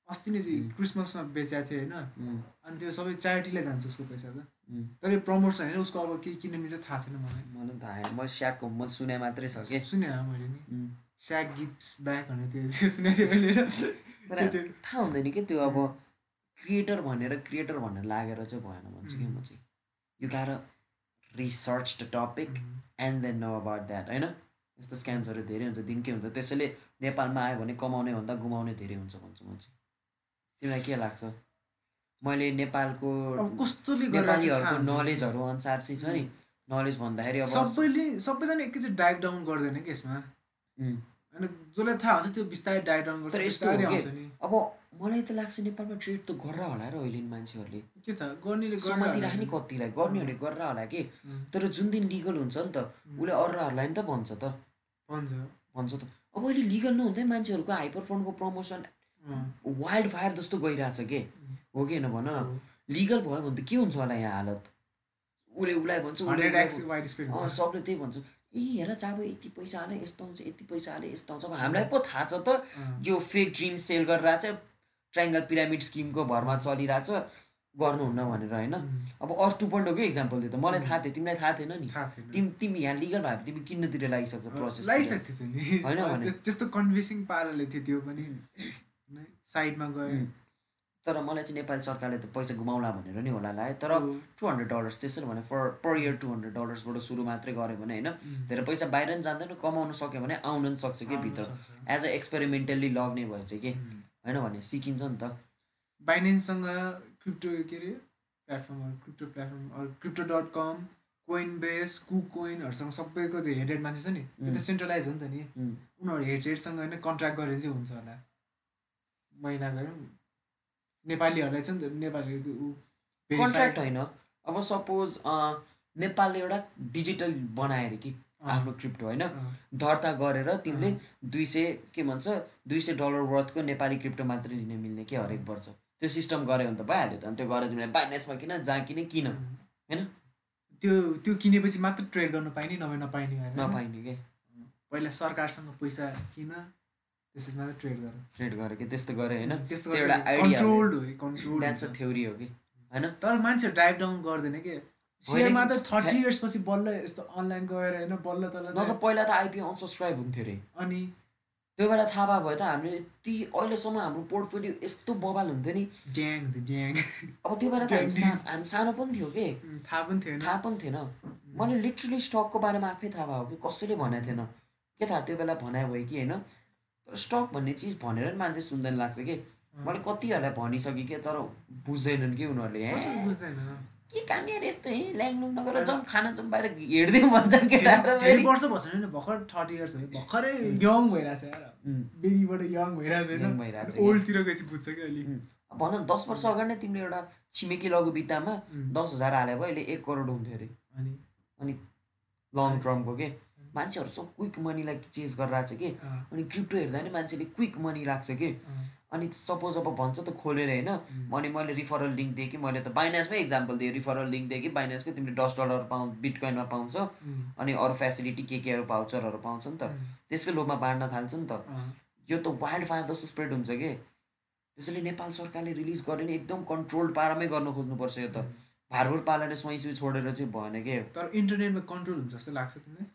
अस्ति नै. क्रिसमसमा बेचेको थियो होइन। अनि त्यो सबै च्यारिटीलाई जान्छ उसको पैसा त। तर यो प्रमोसन होइन उसको अब के किन मिल्छ थाहा छैन मलाई। मलाई पनि थाहा छैन। मैले स्याकको म सुने मात्रै छ कि? सुने मैले नि। स्याक गिफ्ट्स ब्याक भनेर त्यो सुनेको थिएँ मैले। तर थाहा हुँदैन कि त्यो अब क्रिएटर भनेर क्रिएटर भनेर लागेर चाहिँ भएन भन्छु कि म चाहिँ। You go research the topic and then know about that होइन? यस्तो स्क्याम्सहरू धेरै हुन्छ दिनकै हुन्छ। त्यसैले नेपालमा आयो भने कमाउने भन्दा गुमाउने धेरै हुन्छ भन्छु म चाहिँ। तिमीलाई के लाग्छ? मैले नेपालको नेपालीहरूको। नलेजहरू अनुसार चाहिँ छ नि। नलेज भन्दाखेरि अब सबैले सबैजना एकैचोटि डाइभ डाउन गर्दैन कि यसमा. होइन जसलाई थाहा हुन्छ त्यो बिस्तारै डाइभ डाउन गर्छ यस्तो अब मलाई त लाग्छ नेपालमा ट्रेड त गरेर होला र अहिले मान्छेहरूले। के थाहा गर्नेले समातिराख्ने। कतिलाई? गर्नेहरूले गरेर होला कि? तर जुन दिन लिगल हुन्छ नि त उसले अरूहरूलाई नि त भन्छ त। भन्छ। भन्छ त। अब अहिले लिगल नहुँदै मान्छेहरूको हाइपर फोनको प्रमोसन वाइल्ड फायर जस्तो गइरहेछ के? हो कि होइन भन लिगल भयो भने त के हुन्छ होला यहाँ हालत? उसले उसलाई भन्छ सबले त्यही भन्छ। ए हेर जाब यति पैसा हाले यस्तो हुन्छ यति पैसा हाले यस्तो हुन्छ। अब हामीलाई पो थाहा छ त यो फेक ड्रिम सेल गरिरहेछ ट्राइङ्गल पिरामिड स्किमको भरमा चलिरहेछ गर्नुहुन्न भनेर होइन? अब पोइन्ट के इक्जाम्पल दियो त? मलाई थाहा थियो तिमीलाई थाहा थिएन नि। तिमी तिमी यहाँ लिगल भयो भने तिमी किन्नतिर लागिसक्छ प्रोसेस लगाइसकेको थियो नि। होइन अब त्यस्तो कन्भिन्सिङ पाराले थियो त्यो पनि। साइडमा गयो. तर मलाई चाहिँ नेपाली सरकारले त पैसा गुमाउला भनेर नि होला लाग्यो तर। टु हन्ड्रेड डलर्स त्यसरी भने for per year two hundred डलर्सबाट सुरु मात्रै गऱ्यो भने होइन. धेरै पैसा बाहिर पनि जाँदैन कमाउनु सक्यो भने आउनु पनि सक्छ कि भित्र। एज अ एक्सपेरिमेन्टल्ली लग्ने भयो चाहिँ कि. होइन भने सिकिन्छ नि त बाइनेन्ससँग क्रिप्टो के अरे प्लेटफर्महरू crypto platform crypto dot com Coinbase कु कोइनहरूसँग सबैको त्यो हेडेड मान्छे छ नि त्यो त सेन्ट्रलाइज हो नि त नि. उनीहरू हेड हेडसँग होइन कन्ट्र्याक्ट गऱ्यो भने चाहिँ हुन्छ होला महिना गयो नेपालीहरूलाई छ नि त नेपालीहरू त्यो ऊ verify- कन्ट्र्याक्ट होइन। अब सपोज नेपालले एउटा डिजिटल बनायो अरे कि आफ्नो क्रिप्टो होइन? दर्ता गरेर तिमीले दुई सय के भन्छ दुई सय डलर वर्थको नेपाली क्रिप्टो मात्रै लिन मिल्ने कि हरेक वर्ष। त्यो सिस्टम गऱ्यो भने त भइहाल्यो त। अनि त्यो गरेर तिमीले बाइनेन्समा किन जहाँ किन किन होइन? त्यो त्यो किनेपछि मात्र ट्रेड गर्न पाइने नभए नपाइने नपाइने कि? पहिला सरकारसँग पैसा किन? त्यसपछि मात्र ट्रेड गर ट्रेड गरेर कि त्यस्तो गऱ्यो होइन? त्यस्तो त्यो एउटा हो। कन्ट्रोल्ड हो कन्ट्रोल द्याट्स अ थ्योरी हो कि होइन? तर मान्छे ड्राइभ डाउन गर्दैन के? सेयरमा त थर्टी इयर्स पछि बल्ल यस्तो अनलाइन गएर होइन बल्ल तल न त पहिला त आइपिओ अनसब्सक्राइब हुन्थ्यो अरे अनि? त्यो बेला थाहा भयो भए त हामीले यति अहिलेसम्म हाम्रो पोर्टफोलियो यस्तो बबाल हुन्थ्यो नि। ड्याङ ड्याङ अब त्यो बेला त हामी सानो पनि थियो कि? थाहा पनि थिएन। थाहा पनि थिएन। मैले लिटरली स्टकको बारेमा आफै थाहा भयो कि कसैले भनेको थिएन। के थाहा त्यो बेला भनाइ भयो कि होइन? स्टक भन्ने चिज भनेर नि मान्छे सुन्दैन लाग्छ कि? मैले कतिहरूलाई भनिसकेँ कि तर बुझ्दैनन् कि उनीहरूले के काम यस्तो है? ल्याङलुङ नगरेर जाउँ खाना जाउँ बाहिर हिँड्दिउँ भन्छन् केटाहरू। वर्ष भएको छैन भर्खर थर्टी इयर्स भयो। भर्खरै यङ भइरहेछ बेबीबाट यङ भइरहेछ Young भइरहेछ। ओल्डतिर गएपछि बुझ्छ कि। अब भन दस वर्ष अगाडि नै तिमीले एउटा छिमेकी लघु बित्तामा. दस हजार हाल्यो भयो अहिले एक करोड हुन्थ्यो अरे। अनि? लङ टर्मको के? मान्छेहरू सब क्विक मनीलाई चेज गरिरहेको छ कि अनि क्रिप्टो हेर्दा नि मान्छेले क्विक मनी राख्छ कि? अनि सपोज अब भन्छ त खोलेर होइन. अनि मैले रिफरल लिङ्क दिएँ कि मैले त बाइनेन्समै इक्जाम्पल दिएँ। रिफरल लिङ्क दिएँ कि बाइनेन्सको तिमीले दस डलर पाउ बिटकोइनमा पाउँछ। अनि अरू फेसिलिटी के केहरू भाउचरहरू पाउँछ नि त। त्यसकै लोभमा बाँड्न थाल्छ नि त। यो त वाइल्ड फायर जस्तो स्प्रेड हुन्छ कि? त्यसैले नेपाल सरकारले रिलिज गर्यो नि एकदम कन्ट्रोल्ड पारामै गर्न खोज्नुपर्छ यो त। भारभर पालेर सुई छोडेर चाहिँ भएन के? तर इन्टरनेटमा कन्ट्रोल हुन्छ जस्तो लाग्छ तिमीलाई।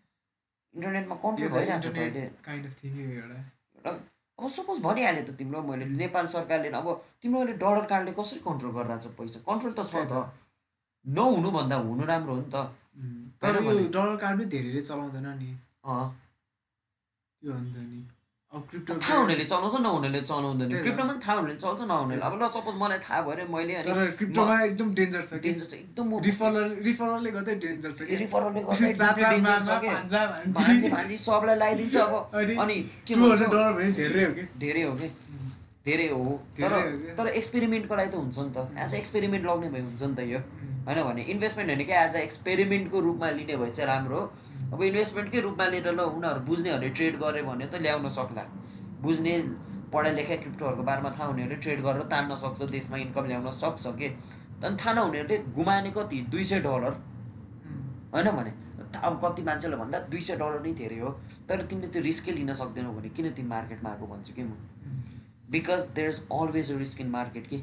इन्टरनेटमा कन्ट्रोल भइरहेको छ एउटा। अब सपोज भनिहालेँ त तिम्रो मैले नेपाल सरकारले अब तिम्रो अहिले डलर कार्डले कसरी कन्ट्रोल गरिरहेको छ पैसा? कन्ट्रोल त छ त। नहुनु भन्दा हुनु राम्रो हो नि त। तर डलर कार्ड पनि। धेरैले चलाउँदैन नि। थाहा हुनेले चलाउँछ नहुनेले चलाउँदैन। क्रिप्टोमा पनि थाहा हुनेले चल्छ नहुनेले अब ल सपोज मलाई थाहा भयो अरे मैले अनि क्रिप्टोमा एकदम डेन्जर छ कि? डेन्जर छ एकदम रिफरल रिफरलले गर्दै डेन्जर छ कि रिफरलले गर्दा डेन्जर छ के भान्जा भान्जी। सबलाई लगाइदिन्छ अब। अनि के धेरै हो कि? धेरै हो कि? धेरै हो। तर कि? तर एक्सपेरिमेन्टको लागि त हुन्छ नि त। एज एक्सपेरिमेन्ट लग्ने भए हुन्छ नि त यो। होइन भने इन्भेस्टमेन्ट होइन क्या एज अ एक्सपेरिमेन्टको रूपमा लिने भए चाहिँ राम्रो हो। अब इन्भेस्टमेन्टकै रूपमा लिएर ल उनीहरू बुझ्नेहरूले ट्रेड गरे भने त ल्याउन सक्ला। बुझ्ने पढा लेखा क्रिप्टोहरूको बारेमा थाहा हुनेहरूले ट्रेड गरेर तान्न सक्छ देशमा इन्कम ल्याउन सक्छ के? अनि थाहा नहुनेहरूले गुमाने कति? दुई सय डलर होइन भने? अब कति मान्छेले भन्दा दुई सय डलर नै धेरै हो। तर तिमीले त्यो रिस्कै लिन सक्दैनौ भने किन तिमी मार्केटमा आएको भन्छु कि म? Because there is always risk in market कि?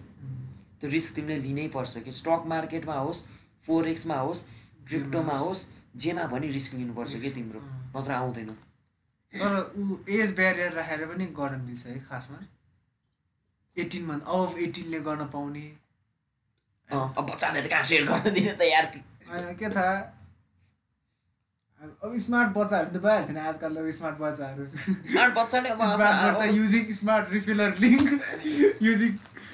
त्यो रिस्क तिमीले लिनै पर्छ कि? स्टक मार्केटमा होस् फोर एक्समा होस् क्रिप्टोमा होस् जेमा पनि रिस्क लिनुपर्छ कि तिम्रो? नत्र आउँदैन। तर ऊ एज ब्यारियर राखेर पनि गर्न मिल्छ है खासमा। एटिन मन्थ अब एटिनले गर्न पाउने। त कहाँ सेयर गर्न दिने त यार। होइन के थाहा? अब स्मार्ट बच्चाहरू त भइहाल्छ नि आजकल स्मार्ट बच्चाहरू। स्मार्ट बच्चाले अब स्मार्ट बच्चा using smart refiller link using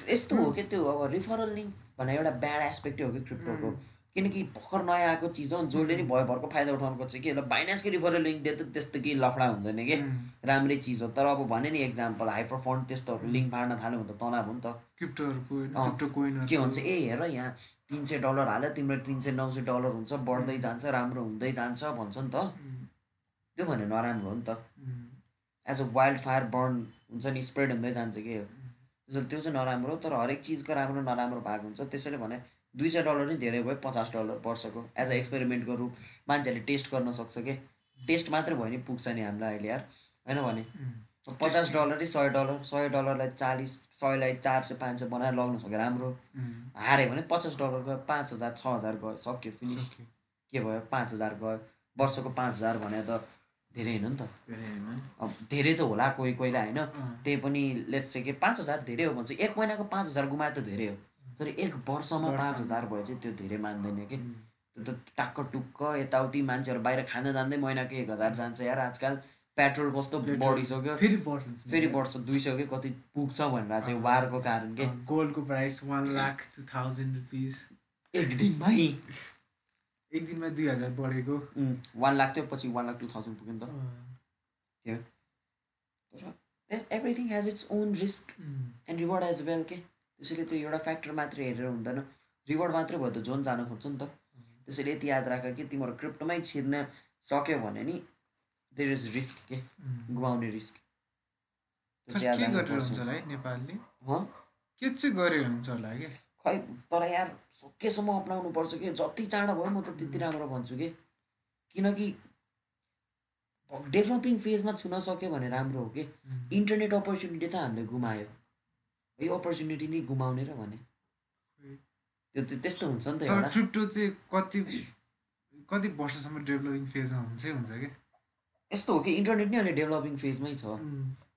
यस्तो हो कि त्यो अब रिफरल लिङ्क भन्ने एउटा ब्याड एस्पेक्टै हो कि क्रिप्टोको किनकि भर्खर नयाँ आएको चिज हो जसले नि भयभरको फाइदा उठाउनु खोज्छ कि ल बाइनेन्सकै रिफरल लिङ्क दिए त त्यस्तो केही लफडा हुँदैन कि? राम्रै चिज हो। तर अब भने नि एक्जाम्पल हाइपर फन्ड त्यस्तोहरू लिङ्क फाड्न थाल्यो भने त तनाव हो नि त। क्रिप्टोहरूको के भन्छ ए हेर यहाँ तिन सय डलर हाल्यो तिम्रो तिन सय नौ सय डलर हुन्छ बढ्दै जान्छ राम्रो हुँदै जान्छ भन्छ नि त। त्यो भने नराम्रो हो नि त। As a wild fire burn हुन्छ नि स्प्रेड हुँदै जान्छ कि त्यो चाहिँ नराम्रो तर हरेक चिजको राम्रो नराम्रो भाग हुन्छ। त्यसैले भने दुई सय डलर नै धेरै भयो पचास डलर वर्षको। एज अ एक्सपेरिमेन्टको रूप मान्छेहरूले टेस्ट गर्न सक्छ कि? टेस्ट मात्रै भयो भने पुग्छ नि हामीलाई अहिले यार। होइन भने? पचास डलरै सय डलर सय डलरलाई चालिस सयलाई चार सय पाँच सय बनाएर लग्नु सक्यो राम्रो। हाऱ्यो भने पचास डलर गयो पाँच हजार छ हजार गयो सक्यो फिनिस। के भयो? पाँच हजार गयो। वर्षको पाँच हजार भने त धेरै होइन नि त। धेरै होइन। अब धेरै त होला कोही कोहीलाई होइन? त्यही पनि लेट्स कि पाँच हजार धेरै हो भन्छ। एक महिनाको पाँच हजार गुमाए त धेरै हो। तर एक वर्षमा पाँच। हजार भयो चाहिँ त्यो धेरै मान्दैन कि? त्यो त टक्क टुक्क यताउति मान्छेहरू बाहिर खान जाँदै महिनाको एक हजार जान्छ यार आजकल पेट्रोल कस्तो। बढिसक्यो। फेरि बढ्छ। फेरि बढ्छ दुई सौ कि कति पुग्छ भनेर चाहिँ वारको कारण के? गोल्डको price one lakh two thousand rupees. एक दिनमै? एक दिनमा दुई हजार बढेको। वान लाख थियो पछि वान लाख टू थाउजन्ड पुग्यो नि त। तर everything has its own risk and reward as well के? त्यसैले त्यो एउटा फ्याक्टर मात्रै हेरेर हुँदैन। रिवार्ड मात्रै भयो त जोन जान खोज्छ नि त। त्यसैले यति याद राख कि तिम्रो क्रिप्टोमै छिर्न सक्यो भने नि देयर इज रिस्क के। गुमाउने रिस्क के चाहिँ गरेर हुन्छ होला कि? खै तर यार सकेसम्म अप्नाउनु पर्छ कि? जति चाँडो भयो म त त्यति राम्रो भन्छु कि? किनकि डेभलपिङ फेजमा छुन सक्यो भने राम्रो हो कि? इन्टरनेट अपर्च्युनिटी त हामीले गुमायो। यो अपर्च्युनिटी नै गुमाउने र भने। त्यो त्यो त्यस्तो हुन्छ नि त एउटा। क्रिप्टो चाहिँ कति कति वर्षसम्म डेभलपिङ फेजमा हुन्छै हुन्छ कि? यस्तो हो कि इन्टरनेट नै अहिले डेभलपिङ फेजमै छ।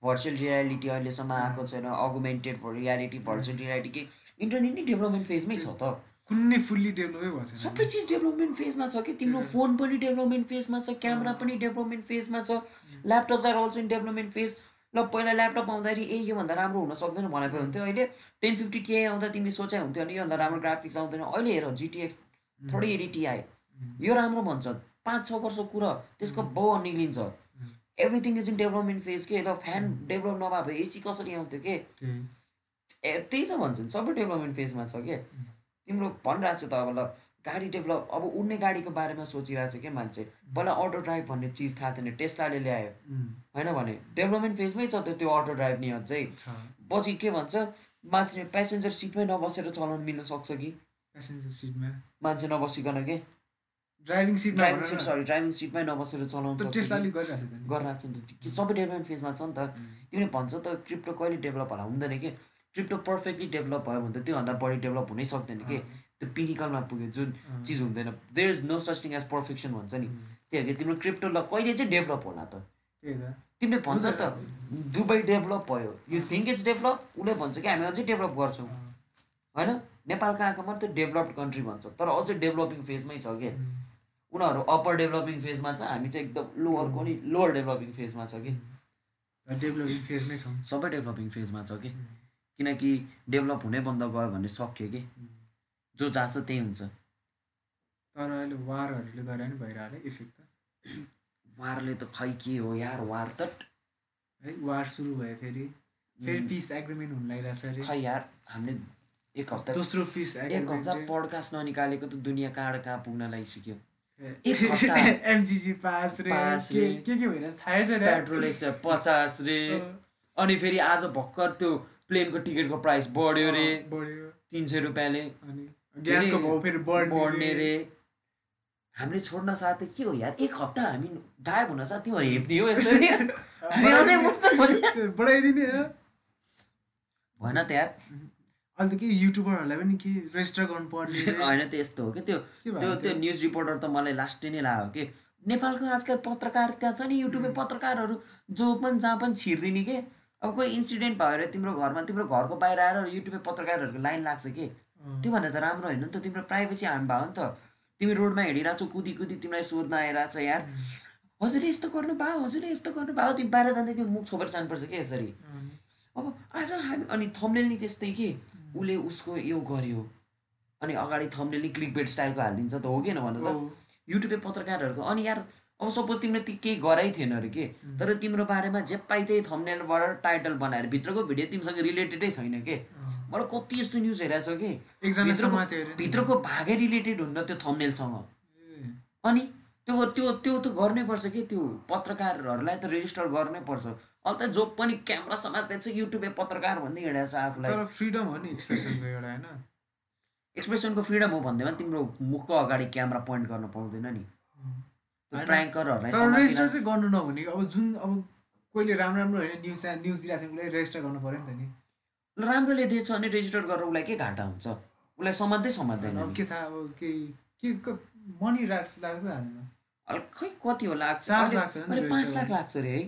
भर्चुअल रियालिटी अहिलेसम्म आएको छैन अगुमेन्टेड रियालिटी भर्चुअल रियालिटी के? इन्टरनेट नै डेभलपमेन्ट फेजमै छ त। कुनै फुल्ली डेभलपै भएको छैन। सबै चिज डेभलपमेन्ट फेजमा छ कि? तिम्रो फोन पनि डेभलपमेन्ट फेजमा छ क्यामेरा पनि डेभलपमेन्ट फेजमा छ laptop are also in development phase ल पहिला ल्यापटप आउँदाखेरि ए योभन्दा राम्रो हुन सक्दैन भनेको हुन्थ्यो अहिले टेन फिफ्टी टिआई आउँदा तिमीले सोचाइ हुन्थ्यो अनि योभन्दा राम्रो ग्राफिक्स आउँदैन अहिले हेर जिटिएक्स थोरै एडी टिआई यो राम्रो भन्छ पाँच छ वर्ष कुरा त्यसको बाउ निक्लिन्छ everything is in development phase के ल फ्यान डेभलप नभए भए एसी कसरी आउँथ्यो के ए त्यही त भन्छ नि सबै डेभलपमेन्ट फेजमा छ के तिम्रो भनिरहेको छु त अब ल गाडी डेभलप अब उड्ने गाडीको बारेमा सोचिरहेको छ क्या मान्छे। पहिला अटो ड्राइभ भन्ने चिज थाहा थिएन टेस्लाले ल्यायो। होइन भने डेभलपमेन्ट फेजमै छ त त्यो अटो ड्राइभ नि अझै। पछि के भन्छ माथि प्यासेन्जर सिटमै नबसेर चलाउनु मिल्न सक्छ कि? प्यासेन्जर सिटमा मान्छे नबसिकन के? ड्राइभिङ सिटमा ड्राइभिङ सिट सरी ड्राइभिङ सिटमै नबसेर चलाउनु टेस्लाले? गरिरहेको छ नि त। सबै डेभलपमेन्ट फेजमा छ नि त। तिमीले भन्छ त क्रिप्टो कहिले डेभलप होला? हुँदैन कि? क्रिप्टो पर्फेक्टली डेभलप भयो भने त त्योभन्दा बढी डेभलप हुनै सक्दैन कि? त्यो पिनिकलमा पुग्यो जुन चिज हुँदैन। There is no such thing as perfection भन्छ नि त्यही हो कि तिम्रो क्रिप्टो ल कहिले चाहिँ डेभलप होला त? तिमीले भन्छ त दुबई डेभलप भयो। यु थिङ्क इट्स डेभलप उसले भन्छ कि हामी अझै डेभलप गर्छौँ। होइन? नेपालको आएको मात्रै डेभलप्ड कन्ट्री भन्छ। तर अझै डेभलपिङ फेजमै छ कि? उनीहरू अप्पर डेभलपिङ फेजमा छ हामी चाहिँ एकदम लोवरको नि लोवर डेभलपिङ फेजमा छ कि? डेभलपिङ फेजमै छौँ। सबै डेभलपिङ फेजमा छ कि? किनकि डेभलप हुनै बन्द गयो भने सक्यो कि? जो जहाँ छ त्यही हुन्छ। तर अहिले वारहरूले गरेर नि भइरह्यो इफेक्ट त। वारले त खै के हो यार वार त है वार सुरु भयो फेरि। फेरि पिस एग्रिमेन्ट हुन लागिरहेछ अरे। खै यार हामीले एक हप्ता दोस्रो पिस एक हप्ता पडकास्ट ननिकालेको त दुनियाँ कहाँ कहाँ पुग्न लागिसक्यो। एमजिजी पास रे। के। के भइरहेछ थाहै छैन। पेट्रोल एक सय पचास रे। अनि फेरि आज भर्खर त्यो प्लेनको टिकटको प्राइस बढ्यो रे। बढ्यो। तिन सय रुपियाँले। अनि ग्यासको भाउ फेरि बढ्ने रे। हामीले छोड्न साथै के हो यार? एक हप्ता हामी गायब हुन साथ तिमीहरू हेप्ने हो यसरी बढाइदिने हो। भएन त यार। अहिले त के युट्युबरहरूलाई पनि के रेजिस्टर गर्नु पर्ने। होइन त यस्तो हो कि? त्यो त्यो त्यो? न्युज रिपोर्टर त मलाई लास्टै नै लाग्यो कि? नेपालको आजकल पत्रकार त्यहाँ छ नि युट्युबे पत्रकारहरू जो पनि जहाँ पनि छिर्दिने के? अब कोही इन्सिडेन्ट भयो अरे तिम्रो घरमा तिम्रो घरको बाहिर आएर युट्युबे पत्रकारहरूको लाइन लाग्छ कि? अँ, त्यो भन्दा त राम्रो होइन नि त तिम्रो प्राइभेसी हार्म भयो नि त। तिमी रोडमा हिँडिरहेको छौ कुदी कुदी तिमीलाई सोध्न आइरहेछ यार। हजुरले यस्तो गर्नु भयो हजुरले यस्तो गर्नु भयो तिमी बाहिर जाँदै त्यो मुख छोपेर जानुपर्छ कि यसरी? अब आज हामी अनि थम्नेल नि त्यस्तै के? उसले उसको यो गर्यो। अनि अगाडि थम्नेल नि क्लिक बेड स्टाइलको हालिदिन्छ त हो कि भन त। युट्युबे पत्रकारहरूको अनि यार अब सपोज तिमीले ती केही गराइ थिएन अरे के? तर तिम्रो बारेमा जे पाइ त्यही थम्नेलबाट टाइटल बनाएर भित्रको भिडियो तिमीसँग रिलेटेडै छैन के। मलाई कति यस्तो न्युज हेरेको छ कि? भित्रको भागै रिलेटेड हुन्न त्यो थम्नेलसँग अनि त्यो त्यो त्यो त गर्नै पर्छ कि? त्यो पत्रकारहरूलाई त रेजिस्टर गर्नै पर्छ। अहिले त जो पनि क्यामेरा समात्दै छ युट्युबे पत्रकार भन्दै हिँडेको छ आफूलाई। फ्रिडम हो नि एक्सप्रेसनको एउटा होइन? एक्सप्रेसनको फ्रिडम हो भन्दैमा तिम्रो मुखको अगाडि क्यामेरा पोइन्ट गर्न पाउँदैन नि। तर रेजिस्टर चाहिँ गर्नु। नहुने। अब जुन अब कोहीले राम्रो राम्रो होइन न्युज च्यानल न्युज दिइरहेको छ उसलाई रेजिस्टर गर्नु पऱ्यो नि त नि। राम्रोले दिएछ भने रेजिस्टर गरेर उसलाई के घाटा हुन्छ? उसलाई समात्दै समात्दैन। के थाहा अब केही के मनी लाग्छ हाल्दैन अहिले खै कति हो लाग्छ? लाग्छ पाँच लाख लाग्छ अरे है।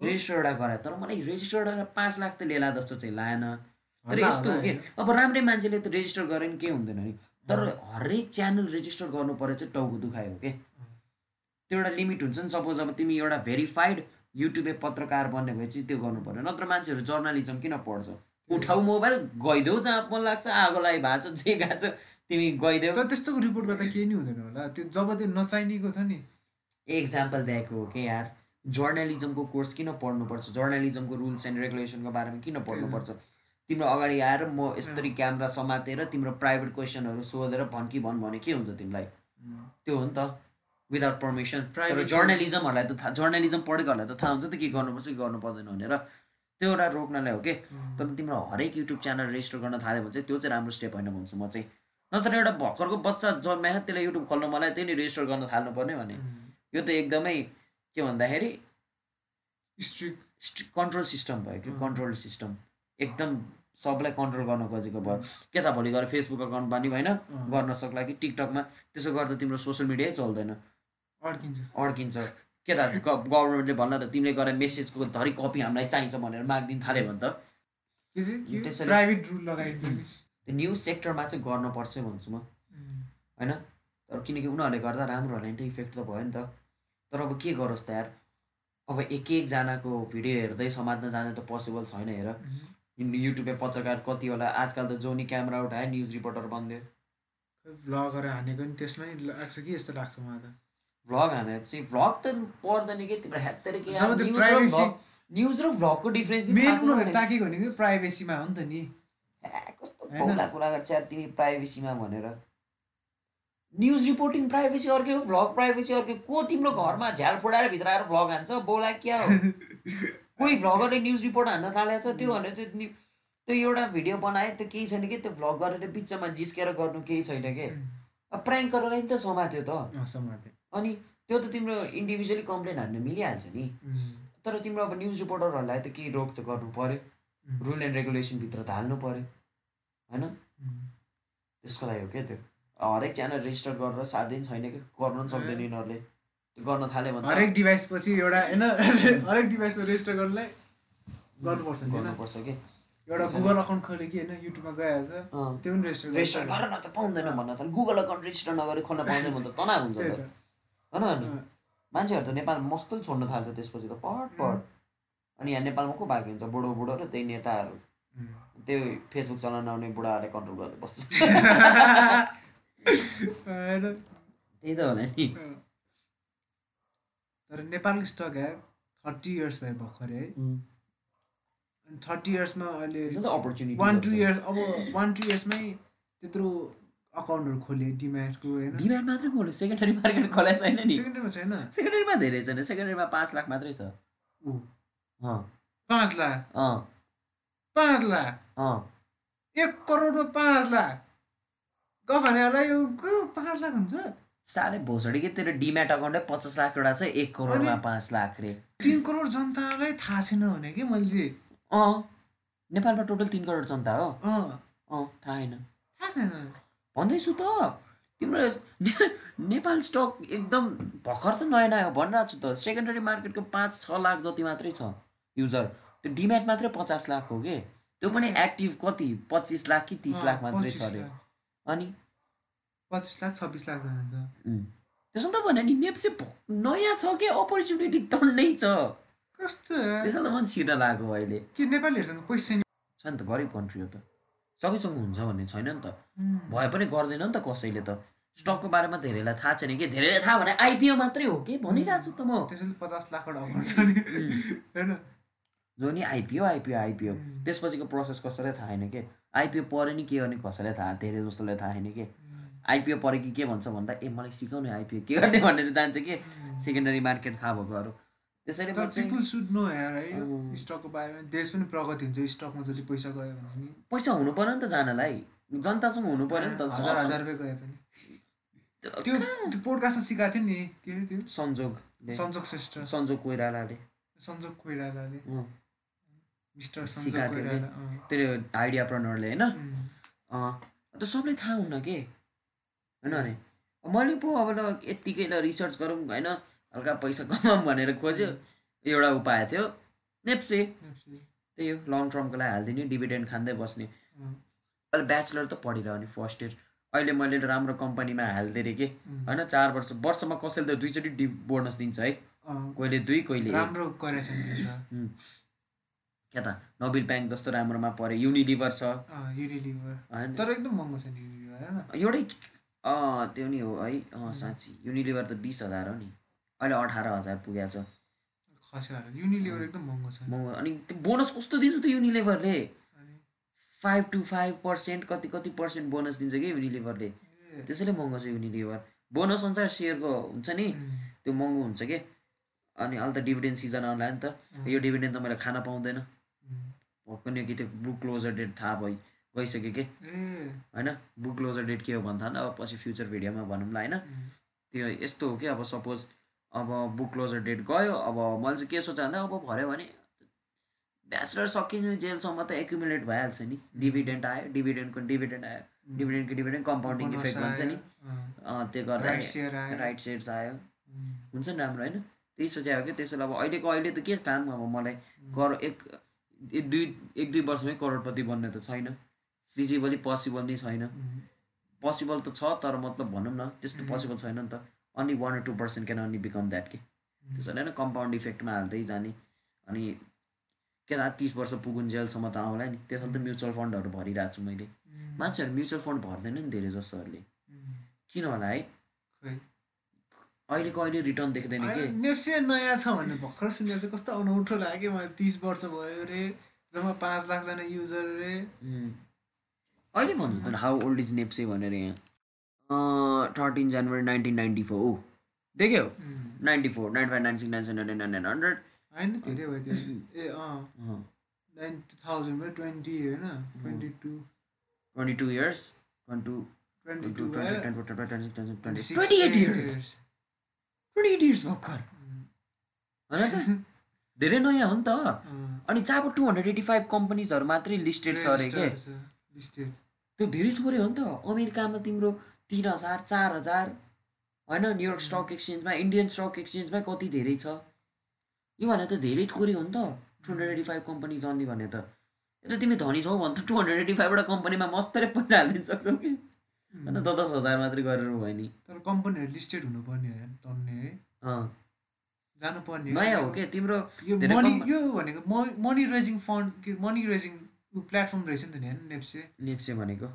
रेजिस्टर एउटा गरायो तर मलाई रेजिस्टर एउटा पाँच लाख त लिएला जस्तो चाहिँ लागेन। तर यस्तो हो कि। अब राम्रै मान्छेले त रेजिस्टर गरे नि केही हुँदैन नि। तर हरेक च्यानल रेजिस्टर गर्नु पऱ्यो चाहिँ टाउको दुखाइ हो कि। त्यो एउटा लिमिट हुन्छ नि। सपोज अब तिमी एउटा भेरिफाइड युट्युबे पत्रकार बन्ने भए चाहिँ त्यो गर्नु पऱ्यो नत्र मान्छेहरू जर्नलिजम किन पढ्छ? उठाउ मोबाइल गइदेऊ जहाँ मन लाग्छ आगो लागि भएको छ जे गएको छ तिमी गइदेऊ। तर त्यस्तोको रिपोर्ट गर्दा केही नै हुँदैन होला। त्यो जब त्यो नचाहिनेको छ नि। एक्जाम्पल दिएको हो कि यार? जर्नलिजमको कोर्स किन पढ्नुपर्छ? जर्नलिजमको रुल्स एन्ड रेगुलेसनको बारेमा किन पढ्नुपर्छ? तिम्रो अगाडि आएर म यसरी क्यामेरा समातेर तिम्रो प्राइभेट क्वेसनहरू सोधेर भन् कि भन् भने के हुन्छ तिमीलाई? त्यो हो नि त। विदाउट पर्मिसन तर जर्नलिजमहरूलाई त थाहा जर्नलिजम पढेकोहरूलाई त थाहा हुन्छ त के गर्नुपर्छ कि गर्नु पर्दैन भनेर। त्यो एउटा रोक्नलाई हो कि? तर तिम्रो हरेक युट्युब च्यानल रेजिस्टर गर्न थाल्यो भने चाहिँ त्यो चाहिँ राम्रो स्टेप होइन भन्छु म चाहिँ। नत्र एउटा भर्खरको बच्चा जन्मायो त्यसलाई युट्युब खोल्नु मलाई त्यही नि रेजिस्टर गर्न थाल्नुपर्ने भने। यो त एकदमै के भन्दाखेरि स्ट्रिक्ट कन्ट्रोल सिस्टम भयो कि। कन्ट्रोल सिस्टम एकदम सबलाई कन्ट्रोल गर्न खोजेको भयो। के त भोलि गएर फेसबुक अकाउन्ट बानी होइन गर्न सक्ला कि टिकटकमा त्यसो गर्दा तिम्रो सोसियल मिडियै चल्दैन। अड्किन्छ। अड्किन्छ। के त गभर्मेन्टले भन्न त तिमीले गरेर मेसेजको धरी कपी हामीलाई चाहिन्छ भनेर मागिदिनु थाल्यो भने त। प्राइभेट रुल लगाइदिन्छ नि त्यो न्युज सेक्टरमा चाहिँ गर्नुपर्छ भन्छु म। होइन? तर किनकि उनीहरूले गर्दा राम्रोहरूलाई त इफेक्ट त भयो नि त। तर अब के गरोस् त यार? अब एक एकजनाको भिडियो हेर्दै समात्न जानु त पोसिबल छैन हेर। युट्युबे पत्रकार कति होला? आजकल त जोनी क्यामेरा उठायो न्युज रिपोर्टर बनिदियो भ्लगहरू हानेको नि त्यसमै लाग्छ कि यस्तो लाग्छ मलाई त? भ्लग हानेर चाहिँ भ्लग त पर्दैन कि तिम्रो ह्यात्तर के न्युज र भ्लगको डिफ्रेन्स ताकेको भनेको प्राइभेसीमा हो नि त नि कस्तो? पौला कुरा गर्छ तिमी प्राइभेसीमा भनेर न्युज रिपोर्टिङ प्राइभेसी अर्कै हो भ्लग प्राइभेसी अर्कै को तिम्रो घरमा झ्याल फोडाएर भित्र आएर भ्लग हान्छ बोला क्या हो कोही भ्लगरले न्युज रिपोर्ट हान्न थालेको छ त्यो भनेर त्यो नि- त्यो एउटा भिडियो बनायो त्यो केही छैन कि त्यो भ्लग गरेर बिचमा जिस्केर गर्नु केही छैन कि अब प्राङ्क गरेर त समात्यो त अँ, समाते अनि त्यो त तिम्रो इन्डिभिजुअली कम्प्लेन हान्न मिलिहाल्छ नि। तर तिम्रो अब न्युज रिपोर्टरहरूलाई त केही रोक त गर्नु पर्यो। रुल एन्ड रेगुलेसनभित्र त हाल्नु पर्यो। होइन? त्यसको लागि हो क्या त्यो। हरेक च्यानल रेजिस्टर गरेर सात दिन छैन कि? गर्न पनि सक्दैन यिनीहरूले। त्यो गर्न थाल्यो भने त हरेक डिभाइस पछि एउटा होइन हरेक डिभाइसमा रेजिस्टर गर्नलाई गर्नुपर्छ नि गर्नुपर्छ कि? एउटा गुगल अकाउन्ट खोल्यो कि होइन युट्युबमा गइहाल्छ। त्यो पनि रेजिस्टर रेजिस्टर गरेर त पाउँदैन भन्न त। गुगल अकाउन्ट रेजिस्टर नगरी खोल्न पाउँदैन भने त तनाव हुन्छ होइन अनि। मान्छेहरू त नेपाल मस्तो छोड्न थाल्छ त्यसपछि त पट पट अनि यहाँ नेपालमा को बाँकी हुन्छ? बुढो बुढो र त्यही नेताहरू। त्यो फेसबुक चलाउन आउने बुढाहरूले कन्ट्रोल गर्दै बस्छ। त्यही त होला नि। तर नेपालको स्टक है थर्टी इयर्स भयो भर्खरै है। अनि थर्टी इयर्समा अहिले अपर्च्युनिटी वान टू इयर्स अब वान टू इयर्समै त्यत्रो अकाउन्टहरू खोले डिम्याटको होइन। डिमान्ड मात्रै खोल्यो सेकेन्डरी मार्केट खोलेको छैन नि। सेकेन्डरीमा छैन। सेकेन्डरीमा धेरै छैन सेकेन्डरीमा पाँच लाख मात्रै छ। पाँच लाख? पाँच लाख? एक करोडमा पाँच लाख? गफानेहरूलाई पाँच लाख हुन्छ? साह्रै भोसडी कि तेरो डिम्याट अकाउन्टै पचास लाख एउटा छ एक करोडमा पाँच लाख रे। तिन करोड जनतालाई थाहा छैन भने कि मैले? अँ। नेपालमा टोटल तिन करोड जनता हो। अँ। अँ थाहा छैन। थाहा छैन। भन्दैछु त। तिम्रो नेपाल स्टक एकदम भर्खर त नयाँ नयाँ भनिरहेको छु त। सेकेन्डरी मार्केटको पाँच छ लाख जति मात्रै छ युजर। त्यो डिम्याट मात्रै पचास लाख हो कि? त्यो पनि एक्टिभ कति? पच्चिस लाख कि तिस लाख मात्रै छ 25 अरे। अनि? पच्चिस लाख छब्बिस लाख त्यसो त भने नि नेप्से नयाँ छ कि? अपर्च्युनिटी टन्नै छ। कस्तो? त्यसो त मन छिर्न लाग्यो अहिले। के नेपालीहरूसँग पैसा नि। छ नि त गरिब कन्ट्री हो त। सबैसँग हुन्छ भन्ने छैन नि त। भए पनि गर्दैन नि त कसैले त। स्टकको बारेमा धेरैलाई थाहा छैन कि? धेरैलाई थाहा भने आइपिओ मात्रै हो कि? भनिरहेको छु त म। त्यसैले पचास नि। होइन? जो नि आइपिओ आइपिओ। आइपिओ त्यसपछिको प्रोसेस कसैलाई थाहा छैन कि? आइपिओ पऱ्यो नि के हो नि कसैलाई थाहा? धेरै जस्तोलाई थाहा छैन कि? आइपिओ पऱ्यो कि के भन्छ भन्दा ए मलाई सिकाउने आइपिओ के गर्ने? भनेर जान्छ कि? सेकेन्डरी मार्केट थाहा भएकोहरू त्यसैले पिपुल सुड नो यार है। स्टकको बारेमा। देश पनि प्रगति हुन्छ स्टकमा जति पैसा गयो भने पैसा हुनु पऱ्यो नि त जानलाई। जनतासँग हुनु पऱ्यो नि त हजार हजार रुपियाँ गए पनि। त्यो त्यो पोडकास्टमा सिकाएको थियो नि के अरे त्यो? संजोगले सञ्जोग श्रेष्ठ। संजोग कोइरालाले। सञ्जोग कोइरालाले। मिस्टर सिकाएको थियो। त्यो आइडिया प्रनरले होइन? उम्, अँ, त सबलाई थाहा हुन्न के? होइन अरे मैले पो अब ल यत्तिकै रिसर्च गरौँ होइन? हल्का पैसा कमाऊँ भनेर खोज्यो। एउटा उपाय थियो। नेप्से। त्यही हो लङ टर्मको लागि हालिदिने डिभिडेन्ड खाँदै बस्ने। अहिले ब्याचलर त पढिरहने फर्स्ट इयर अहिले मैले राम्रो कम्पनीमा हालिदिएँ कि। होइन चार वर्ष वर्षमा कसैले त दुईचोटि डि बोनस दिन्छ है। कहिले दुई कहिले। राम्रो. क्या त नोबेल ब्याङ्क जस्तो राम्रोमा पऱ्यो युनिलिभर छ। तर एकदम महँगो छ एउटै त्यो नि हो है। साँच्ची। युनिलिभर त बिस हजार हो नि। अहिले अठार हजार पुगेको छ। युनिलिभर एकदम महँगो छ। अनि त्यो बोनस कस्तो दिन्छ त युनिलिभरले? फाइभ टु फाइभ पर्सेन्ट कति कति पर्सेन्ट बोनस दिन्छ कि युनिलिभरले? त्यसैले महँगो छ युनिलिभर। बोनस अनुसार सेयरको हुन्छ नि त्यो महँगो हुन्छ कि? अनि अहिले त डिभिडेन्ड सिजन आउला नि त। यो डिभिडेन्ड त मैले खान पाउँदैन। उम्, भक्कु नि कि त्यो बुक क्लोजर डेट थाहा भइ गइसक्यो कि? होइन? बुक क्लोजर डेट के हो भन्दा अब पछि फ्युचर भिडियोमा भनौँला होइन? त्यो यस्तो हो कि? अब सपोज अब बुक क्लोजर डेट गयो अब मैले चाहिँ के सोचेँ भन्दा अब भऱ्यो भने ब्याचलर सकिने जेलसम्म त एकुमुलेट भइहाल्छ नि। डिभिडेन्ट आयो डिभिडेन्टको डिभिडेन्ट आयो डिभिडेन्टको डिभिडेन्ट कम्पाउन्डिङ इफेक्ट भन्छ नि। त्यो गर्दा राइट सेयर्स आयो। हुन्छ नि राम्रो होइन? त्यही सोचेको हो कि त्यसैले अब अहिलेको अहिले त के काम अब मलाई कर एक एक दुई एक दुई वर्षमै करोडपति बन्ने त छैन। फिजिबली पोसिबल नै छैन पोसिबल त छ तर मतलब भनौँ न त्यस्तो. पोसिबल छैन नि त। Only one two percent can only become that के त्यसो होइन कम्पाउन्ड इफेक्टमा हाल्दै जाने अनि के त तिस वर्ष पुगुन्जेलसम्म त आउला नि। त्यसमा त म्युचुअल फन्डहरू भरिरहेको छु मैले। उम्, मान्छेहरू म्युचुअल फन्ड भर्दैन नि धेरै जस्तोहरूले उम्, किन होला है? अहिले रिटर्न देख्दैन के? नेप्से नयाँ छ भन्ने भर्खर सुनेर चाहिँ कस्तो अनौठो लाग्यो कि मलाई। तिस वर्ष भयो रे जम्मा पाँच लाखजना युजर रे. अहिले भन्नु हाउ ओल्ड इज नेप्से भनेर यहाँ? थर्टिन जनवरी नाइन्टिन नाइन्टी फोर देख्यो ninety four ninety five ninety six ninety seven nine hundred होइन धेरै भयो त्यो ए अँ नाइन्टी थाउजन्ड भयो ट्वेन्टी होइन twenty two twenty two years twenty two twenty two two भयो twenty twenty eight years twenty eight years भर्खर होइन त धेरै नयाँ हो नि त अनि जहाँ अब टु हन्ड्रेड एटी फाइभ कम्पनीजहरू मात्रै लिस्टेड छ अरे के त्यो धेरै थोरै हो नि त अमेरिकामा तिम्रो तिन हजार चार हजार होइन? न्युयोर्क स्टक एक्सचेन्जमा इन्डियन स्टक एक्सचेन्जमा कति धेरै छ? यो भने त धेरै थोरै हो नि त। Two hundred eighty five company जन्ने भने त। यो त तिमी धनी छौ भने त टु हन्ड्रेड एटी फाइभवटा कम्पनीमा मस्तै पैसा हालिदिनु सक्छौ कि? होइन दस दस हजार मात्रै गरेर भयो नि। तर कम्पनीहरू लिस्टेड हुनुपर्ने हो तन्ने है। अँ। जानुपर्ने नयाँ हो के? तिम्रो यो मनी यो भनेको मनी रेजिङ फन्ड के मनी रेजिङ प्लेटफर्म रहेछ नि त नि होइन नेप्से? नेप्से भनेको।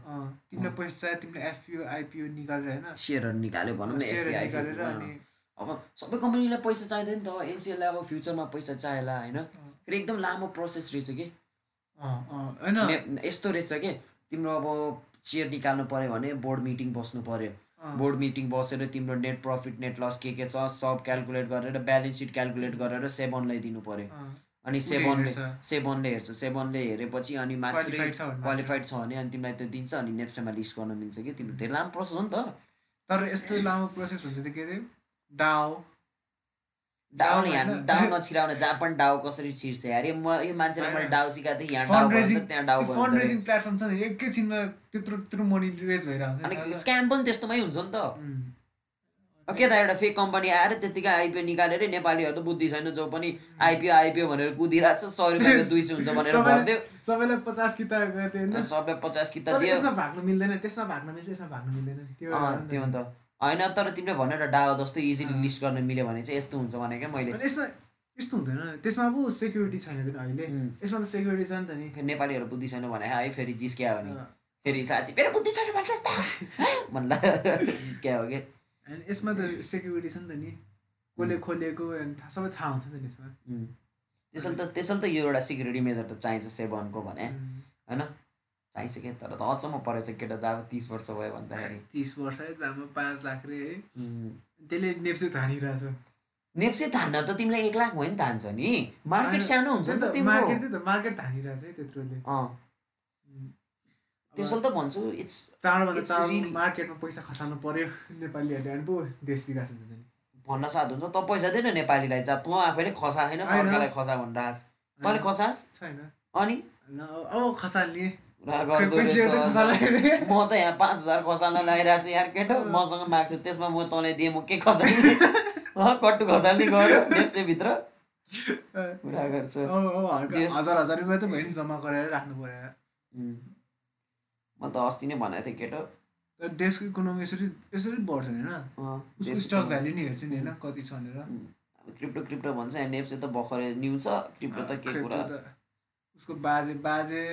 तिमीलाई पैसा चाहियो तिमीले एफपिओ आइपिओ निकालेर होइन? सेयरहरू निकाल्यो भनौँ न सेयर निकालेर। अनि अब सबै कम्पनीलाई पैसा चाहिँदैन नि त एनसिएललाई अब फ्युचरमा पैसा चाहिएला होइन? फेरि एकदम लामो प्रोसेस रहेछ कि? होइन। यस्तो रहेछ कि तिम्रो अब सेयर निकाल्नु पऱ्यो भने बोर्ड मिटिङ बस्नु पऱ्यो बोर्ड मिटिङ बसेर तिम्रो नेट प्रफिट नेट लस के के छ सब क्यालकुलेट गरेर ब्यालेन्स सिट क्यालकुलेट गरेर सेभनलाई दिनु पऱ्यो अनि सेभनले। सेभनले हेर्छ सेभनले हेरेपछि अनि छ मात्र। क्वालिफाइड छ भने अनि तिमीलाई त्यो दिन्छ अनि नेप्सेमा लिस्ट गर्न मिल्छ कि तिम्रो धेरै लामो प्रोसेस हो नि त तर यस्तो लामो प्रोसेस हुन्छ त के अरे डाउ डाउ यहाँ? डाउ नछिराउन जहाँ पनि डाउ कसरी छिर्छ यार यो म यो मान्छेलाई मैले। डाउ सिकाएको थिएँ यहाँ डाउ त्यहाँ डाउ फन्ड रेजिङ प्लेटफर्म छ नि एकैछिनमा त्यत्रो त्यत्रो मनी रेज भइरहेको अनि हुन्छ नि। स्क्याम पनि त्यस्तोमै हुन्छ नि त के त एउटा फेक कम्पनी आएर त्यत्तिकै आइपिओ निकालेर नेपालीहरू त बुद्धि छैन जो पनि आइपिओ आइपिओ भनेर कुदिरहेको छ सय रुपियाँको दुई सय हुन्छ भनेर भनिदियो सबैलाई पचास किता सबै पचास किता दियो। भाग्नु मिल्दैन त्यसमा भाग्नु मिल्छ यसमा भाग्नु मिल्दैन। त्यो त। अन्त होइन तर तिमीले एउटा डाओ जस्तो इजिली लिस्ट गर्न मिल्यो भने चाहिँ यस्तो हुन्छ भनेको मैले। अनि यसमा यस्तो हुँदैन। त्यसमा पो सेक्युरिटी छैन त अहिले। यसमा त सेक्युरिटी छ नि त नि। नेपालीहरू बुद्धि छैन भने है फेरि जिस्क्या हो नि फेरि साँच्ची मेरो बुद्धि छैन भन्ला जिस्क्या हो कि? अनि यसमा त सेक्युरिटी छ नि त नि। कसले खोलेको सबै थाहा हुन्छ नि त यसमा. त्यसैले त त्यसैले त यो एउटा सिक्युरिटी मेजर त चाहिन्छ सेभनको भने। होइन? चाहिन्छ क्या तर त अचम्म परेछ केटा त अब तिस वर्ष भयो भन्दाखेरि। तिस वर्ष है जामा पाँच लाख रे है। त्यसले नेप्से धानिरहेको छ नेप्से धान्न त तिमीलाई एक लाख भयो नि धान्छ नि। मार्केट होइन, सानो हुन्छ नि त मार्केट त मार्केट है त्यत्रोले। अँ. त्यसैले त भन्छु इट्स चाँडोभन्दा चाँडो मार्केटमा पैसा खसाल्नु पर्यो नेपालीहरूले अनि पो देश विकास हुन्छ नि भन्न साथ हुन्छ त पैसा दिएन नेपालीलाई जा तँ आफैले खसा होइन। सरकारलाई खसा भनिरहेको तैँले खसास? छैन। अनि? अब खसाल्ने। म त यहाँ पाँच हजार खसाल्न लगाइरहेको छु यार केटो। मसँग माग्छु त्यसमा म तँलाई दिएँ म के खसाल्ने? कट्टु खसाल्ने गऱ्यो नेप्सेभित्र कुरा गर्छु। हजार हजार रुपियाँ त भयो नि जम्मा गरेर राख्नु पर्यो उम्। म त अस्ति नै भनेको थिएँ केटो। देशको इकोनोमी यसरी यसरी बढ्छ होइन। उसको स्टक भ्याल्यु नि हेर्छु नि होइन कति छ भनेर। क्रिप्टो क्रिप्टो भन्छ नेप्से त भर्खरै न्यु छ क्रिप्टो त के कुरा। उसको बाजे बाजे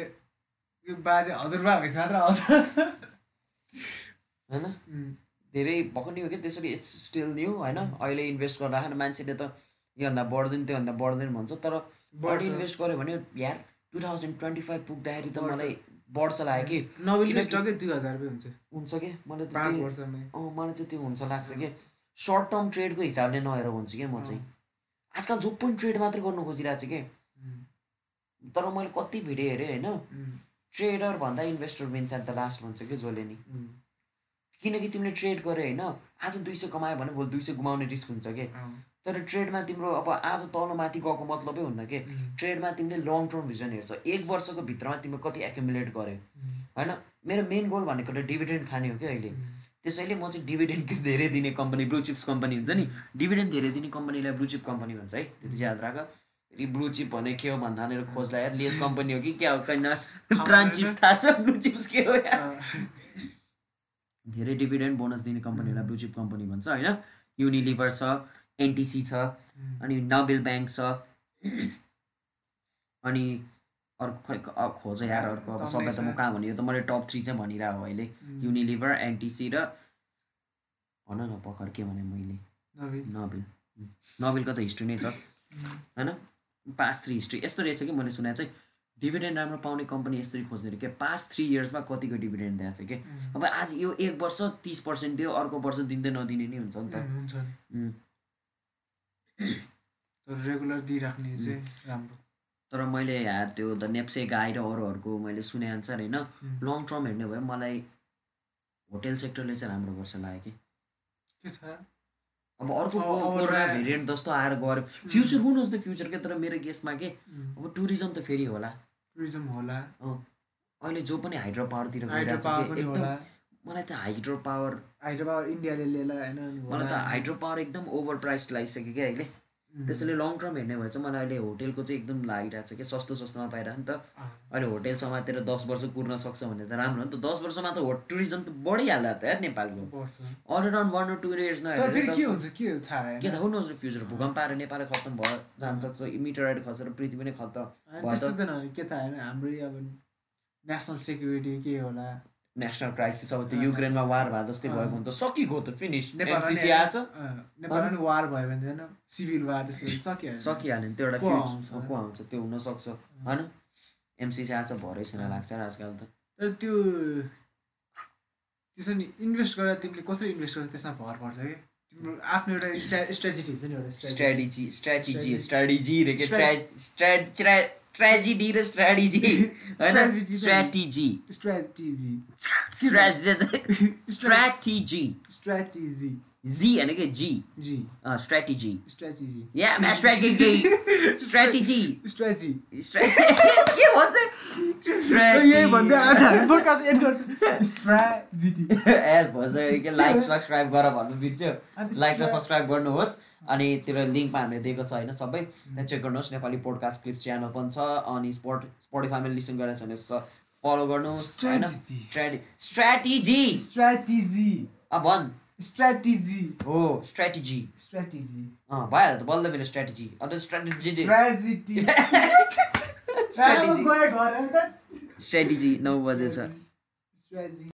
यो बाजे हजुरबा भएपछि मात्र आउँछ होइन. धेरै भर्खर न्यु हो कि त्यसरी इट्स स्टिल न्यु होइन? अहिले इन्भेस्ट गर्दाखेरि मान्छेले त योभन्दा बढ्दैन त्योभन्दा बढ्दैन भन्छ तर बढ्छ। इन्भेस्ट गऱ्यो भने यार टु थाउजन्ड ट्वेन्टी फाइभ पुग्दाखेरि त। मलाई बढ्छ लाग्यो कि? स्टकै दुई हजार हुन्छ। हुन्छ कि? मलाई त पाँच त्यही- वर्षमै। अँ मलाई चाहिँ त्यो हुन्छ लाग्छ कि? सर्ट टर्म ट्रेडको हिसाबले नहेर भन्छु कि म चाहिँ। आजकल जो पनि ट्रेड मात्रै गर्नु खोजिरहेको छु कि. तर मैले कति भिडियो हेरेँ होइन. ट्रेडर भन्दा investor wins at the last भन्छ कि जसले नि. किनकि तिमीले ट्रेड गऱ्यो होइन। आज दुई सय कमायो भने भोलि दुई सय गुमाउने रिस्क हुन्छ कि. तर ट्रेडमा तिम्रो अब आज तल माथि गएको मतलबै हुन्न कि. ट्रेडमा तिमीले लङ टर्म भिजन हेर्छ। एक वर्षको भित्रमा तिमीले कति एकुमुलेट गर्यो. होइन? मेरो मेन गोल भनेको त डिभिडेन्ड खाने हो कि अहिले. त्यसैले म चाहिँ डिभिडेन्ड धेरै दिने कम्पनी ब्लु चिप्स कम्पनी हुन्छ नि। डिभिडेन्ड धेरै दिने कम्पनीलाई ब्लु चिप कम्पनी भन्छ है। त्यति चाहिँ याद राख। फेरि ब्लु चिप भने के हो भन्दा खोज्दा यार लेस कम्पनी हो कि? क्या हो? ब्रान्ड चिप्स थाहा छ ब्लु चिप्स के हो. धेरै डिभिडेन्ड बोनस दिने कम्पनीहरूलाई ब्लु चिप कम्पनी भन्छ होइन? युनिलिभर छ एनटिसी छ उम्. अनि नोबेल ब्याङ्क छ। अनि अर्को खै खोज यार अर्को अब सबै त म कहाँ भने यो त मैले टप थ्री चाहिँ भनिरहेको हो अहिले. युनिलिभर एनटिसी र भन न पखर के भने मैले। नबिल नोबेल नोबेलको त हिस्ट्री नै छ. होइन? पास थ्री हिस्ट्री यस्तो रहेछ कि मैले सुने चाहिँ डिभिडेन्ड राम्रो पाउने कम्पनी यसरी खोज्ने अरे क्या पास थ्री इयर्समा कतिको डिभिडेन्ड दिएको छ कि? उम्. अब आज यो एक वर्ष तिस पर्सेन्ट दियो अर्को वर्ष दिँदै नदिने नि हुन्छ नि त। रेगुलर दिइराख्ने चाहिँ राम्रो। तर मैले यार त्यो द नेप्से गाई र अरूहरूको मैले सुने अनुसार होइन. लङ टर्म हेर्ने भयो मलाई होटेल सेक्टरले चाहिँ राम्रो गर्छ लाग्यो कि। अब अर्को कोरोना भेरिएन्ट जस्तो आएर गऱ्यो। फ्युचर हुन होस् न फ्युचर के तर मेरो गेसमा के. अब टुरिज्म त फेरि होला। टुरिज्म होला। अहिले जो पनि हाइड्रो पावरतिर मलाई त हाइड्रो पावर हाइड्रो पावर इन्डियाले अनि मलाई त। हाइड्रो पावर एकदम ओभर प्राइस लागिसक्यो क्या अहिले. त्यसैले लङ टर्म हेर्ने भए चाहिँ मलाई अहिले होटेलको चाहिँ एकदम लागिरहेको छ कि सस्तो सस्तोमा पाइरहेको नि त. अहिले होटेल समातेर दस वर्ष कुर्न सक्छ भने त राम्रो हो नि त। दस वर्षमा त हो टुरिज्म त बढिहाल्ला त यार नेपालको। All around one two years के थाहा हुनुहोस् फ्युचर भूकम्प आएर नेपाल खत्तम भयो जान सक्छ। मिटराइड खसेर पृथ्वी नै खत्तम के थाहा होइन। हाम्रै अब नेसनल सेक्युरिटी के होला? नेसनल क्राइसिस अब त्यो युक्रेनमा वार भए जस्तै। भएको हुन्छ सकिगयो त फिनिस नेपालमा एमसिसी नि- आएछ नेपालमा वार भयो भने होइन सिभिल वार त्यस्तो सकिहाल्यो सकिहाल्यो नि त्यो एउटा को आउँछ? त्यो हुनसक्छ होइन एमसिसी आएछ भरै छैन लाग्छ आजकल त तर त्यो त्यसो नि इन्भेस्ट गरेर तिमीले कसरी इन्भेस्ट गर्छ त्यसमा भर पर्छ कि तिम्रो आफ्नो एउटा स्ट्रा स्ट्रेटेजी हुन्छ नि एउटा स्ट्राटेजी स्ट्राटेजी. स्ट्राटेजी ट्रेजेडी र स्ट्रेटजी होइन Strategy. त- स्ट्राटेजी स्ट्रेटेजी स्ट्राटेजी जी के जी जी स्ट्राटेजी स्ट्रेटेजी या स्ट्राटेजी स्ट्राटेजी स्ट्रेटेजी के भन्छ यही भन्दै आज हामी पोडकास्ट एड गर्छ स्ट्रेटेजी ए भन्छ के लाइक सब्सक्राइब गर भन्नु बिर्स्यो लाइक र सब्सक्राइब गर्नुहोस् अनि त्यो लिङ्कमा हामीले दिएको छ होइन सबै। त्यहाँ चेक गर्नुहोस् नेपाली पोडकास्ट क्लिप्स च्यानल पनि छ अनि स्पोट स्पोटिफाईमा लिसन गरेर छ भने फलो गर्नुहोस् होइन. स्ट्राटेजी स्ट्रेटेजी अब भन्। स्ट्रेटेजी हो स्ट्राटेजी स्ट्रेटेजी अँ भइहाल्यो त बल्ल मेरो स्ट्राटेजी अन्त स्ट्राटेजी स्ट्रेटेजी स्ट्राटेजी नौ बजेछ स्ट्रेटेजी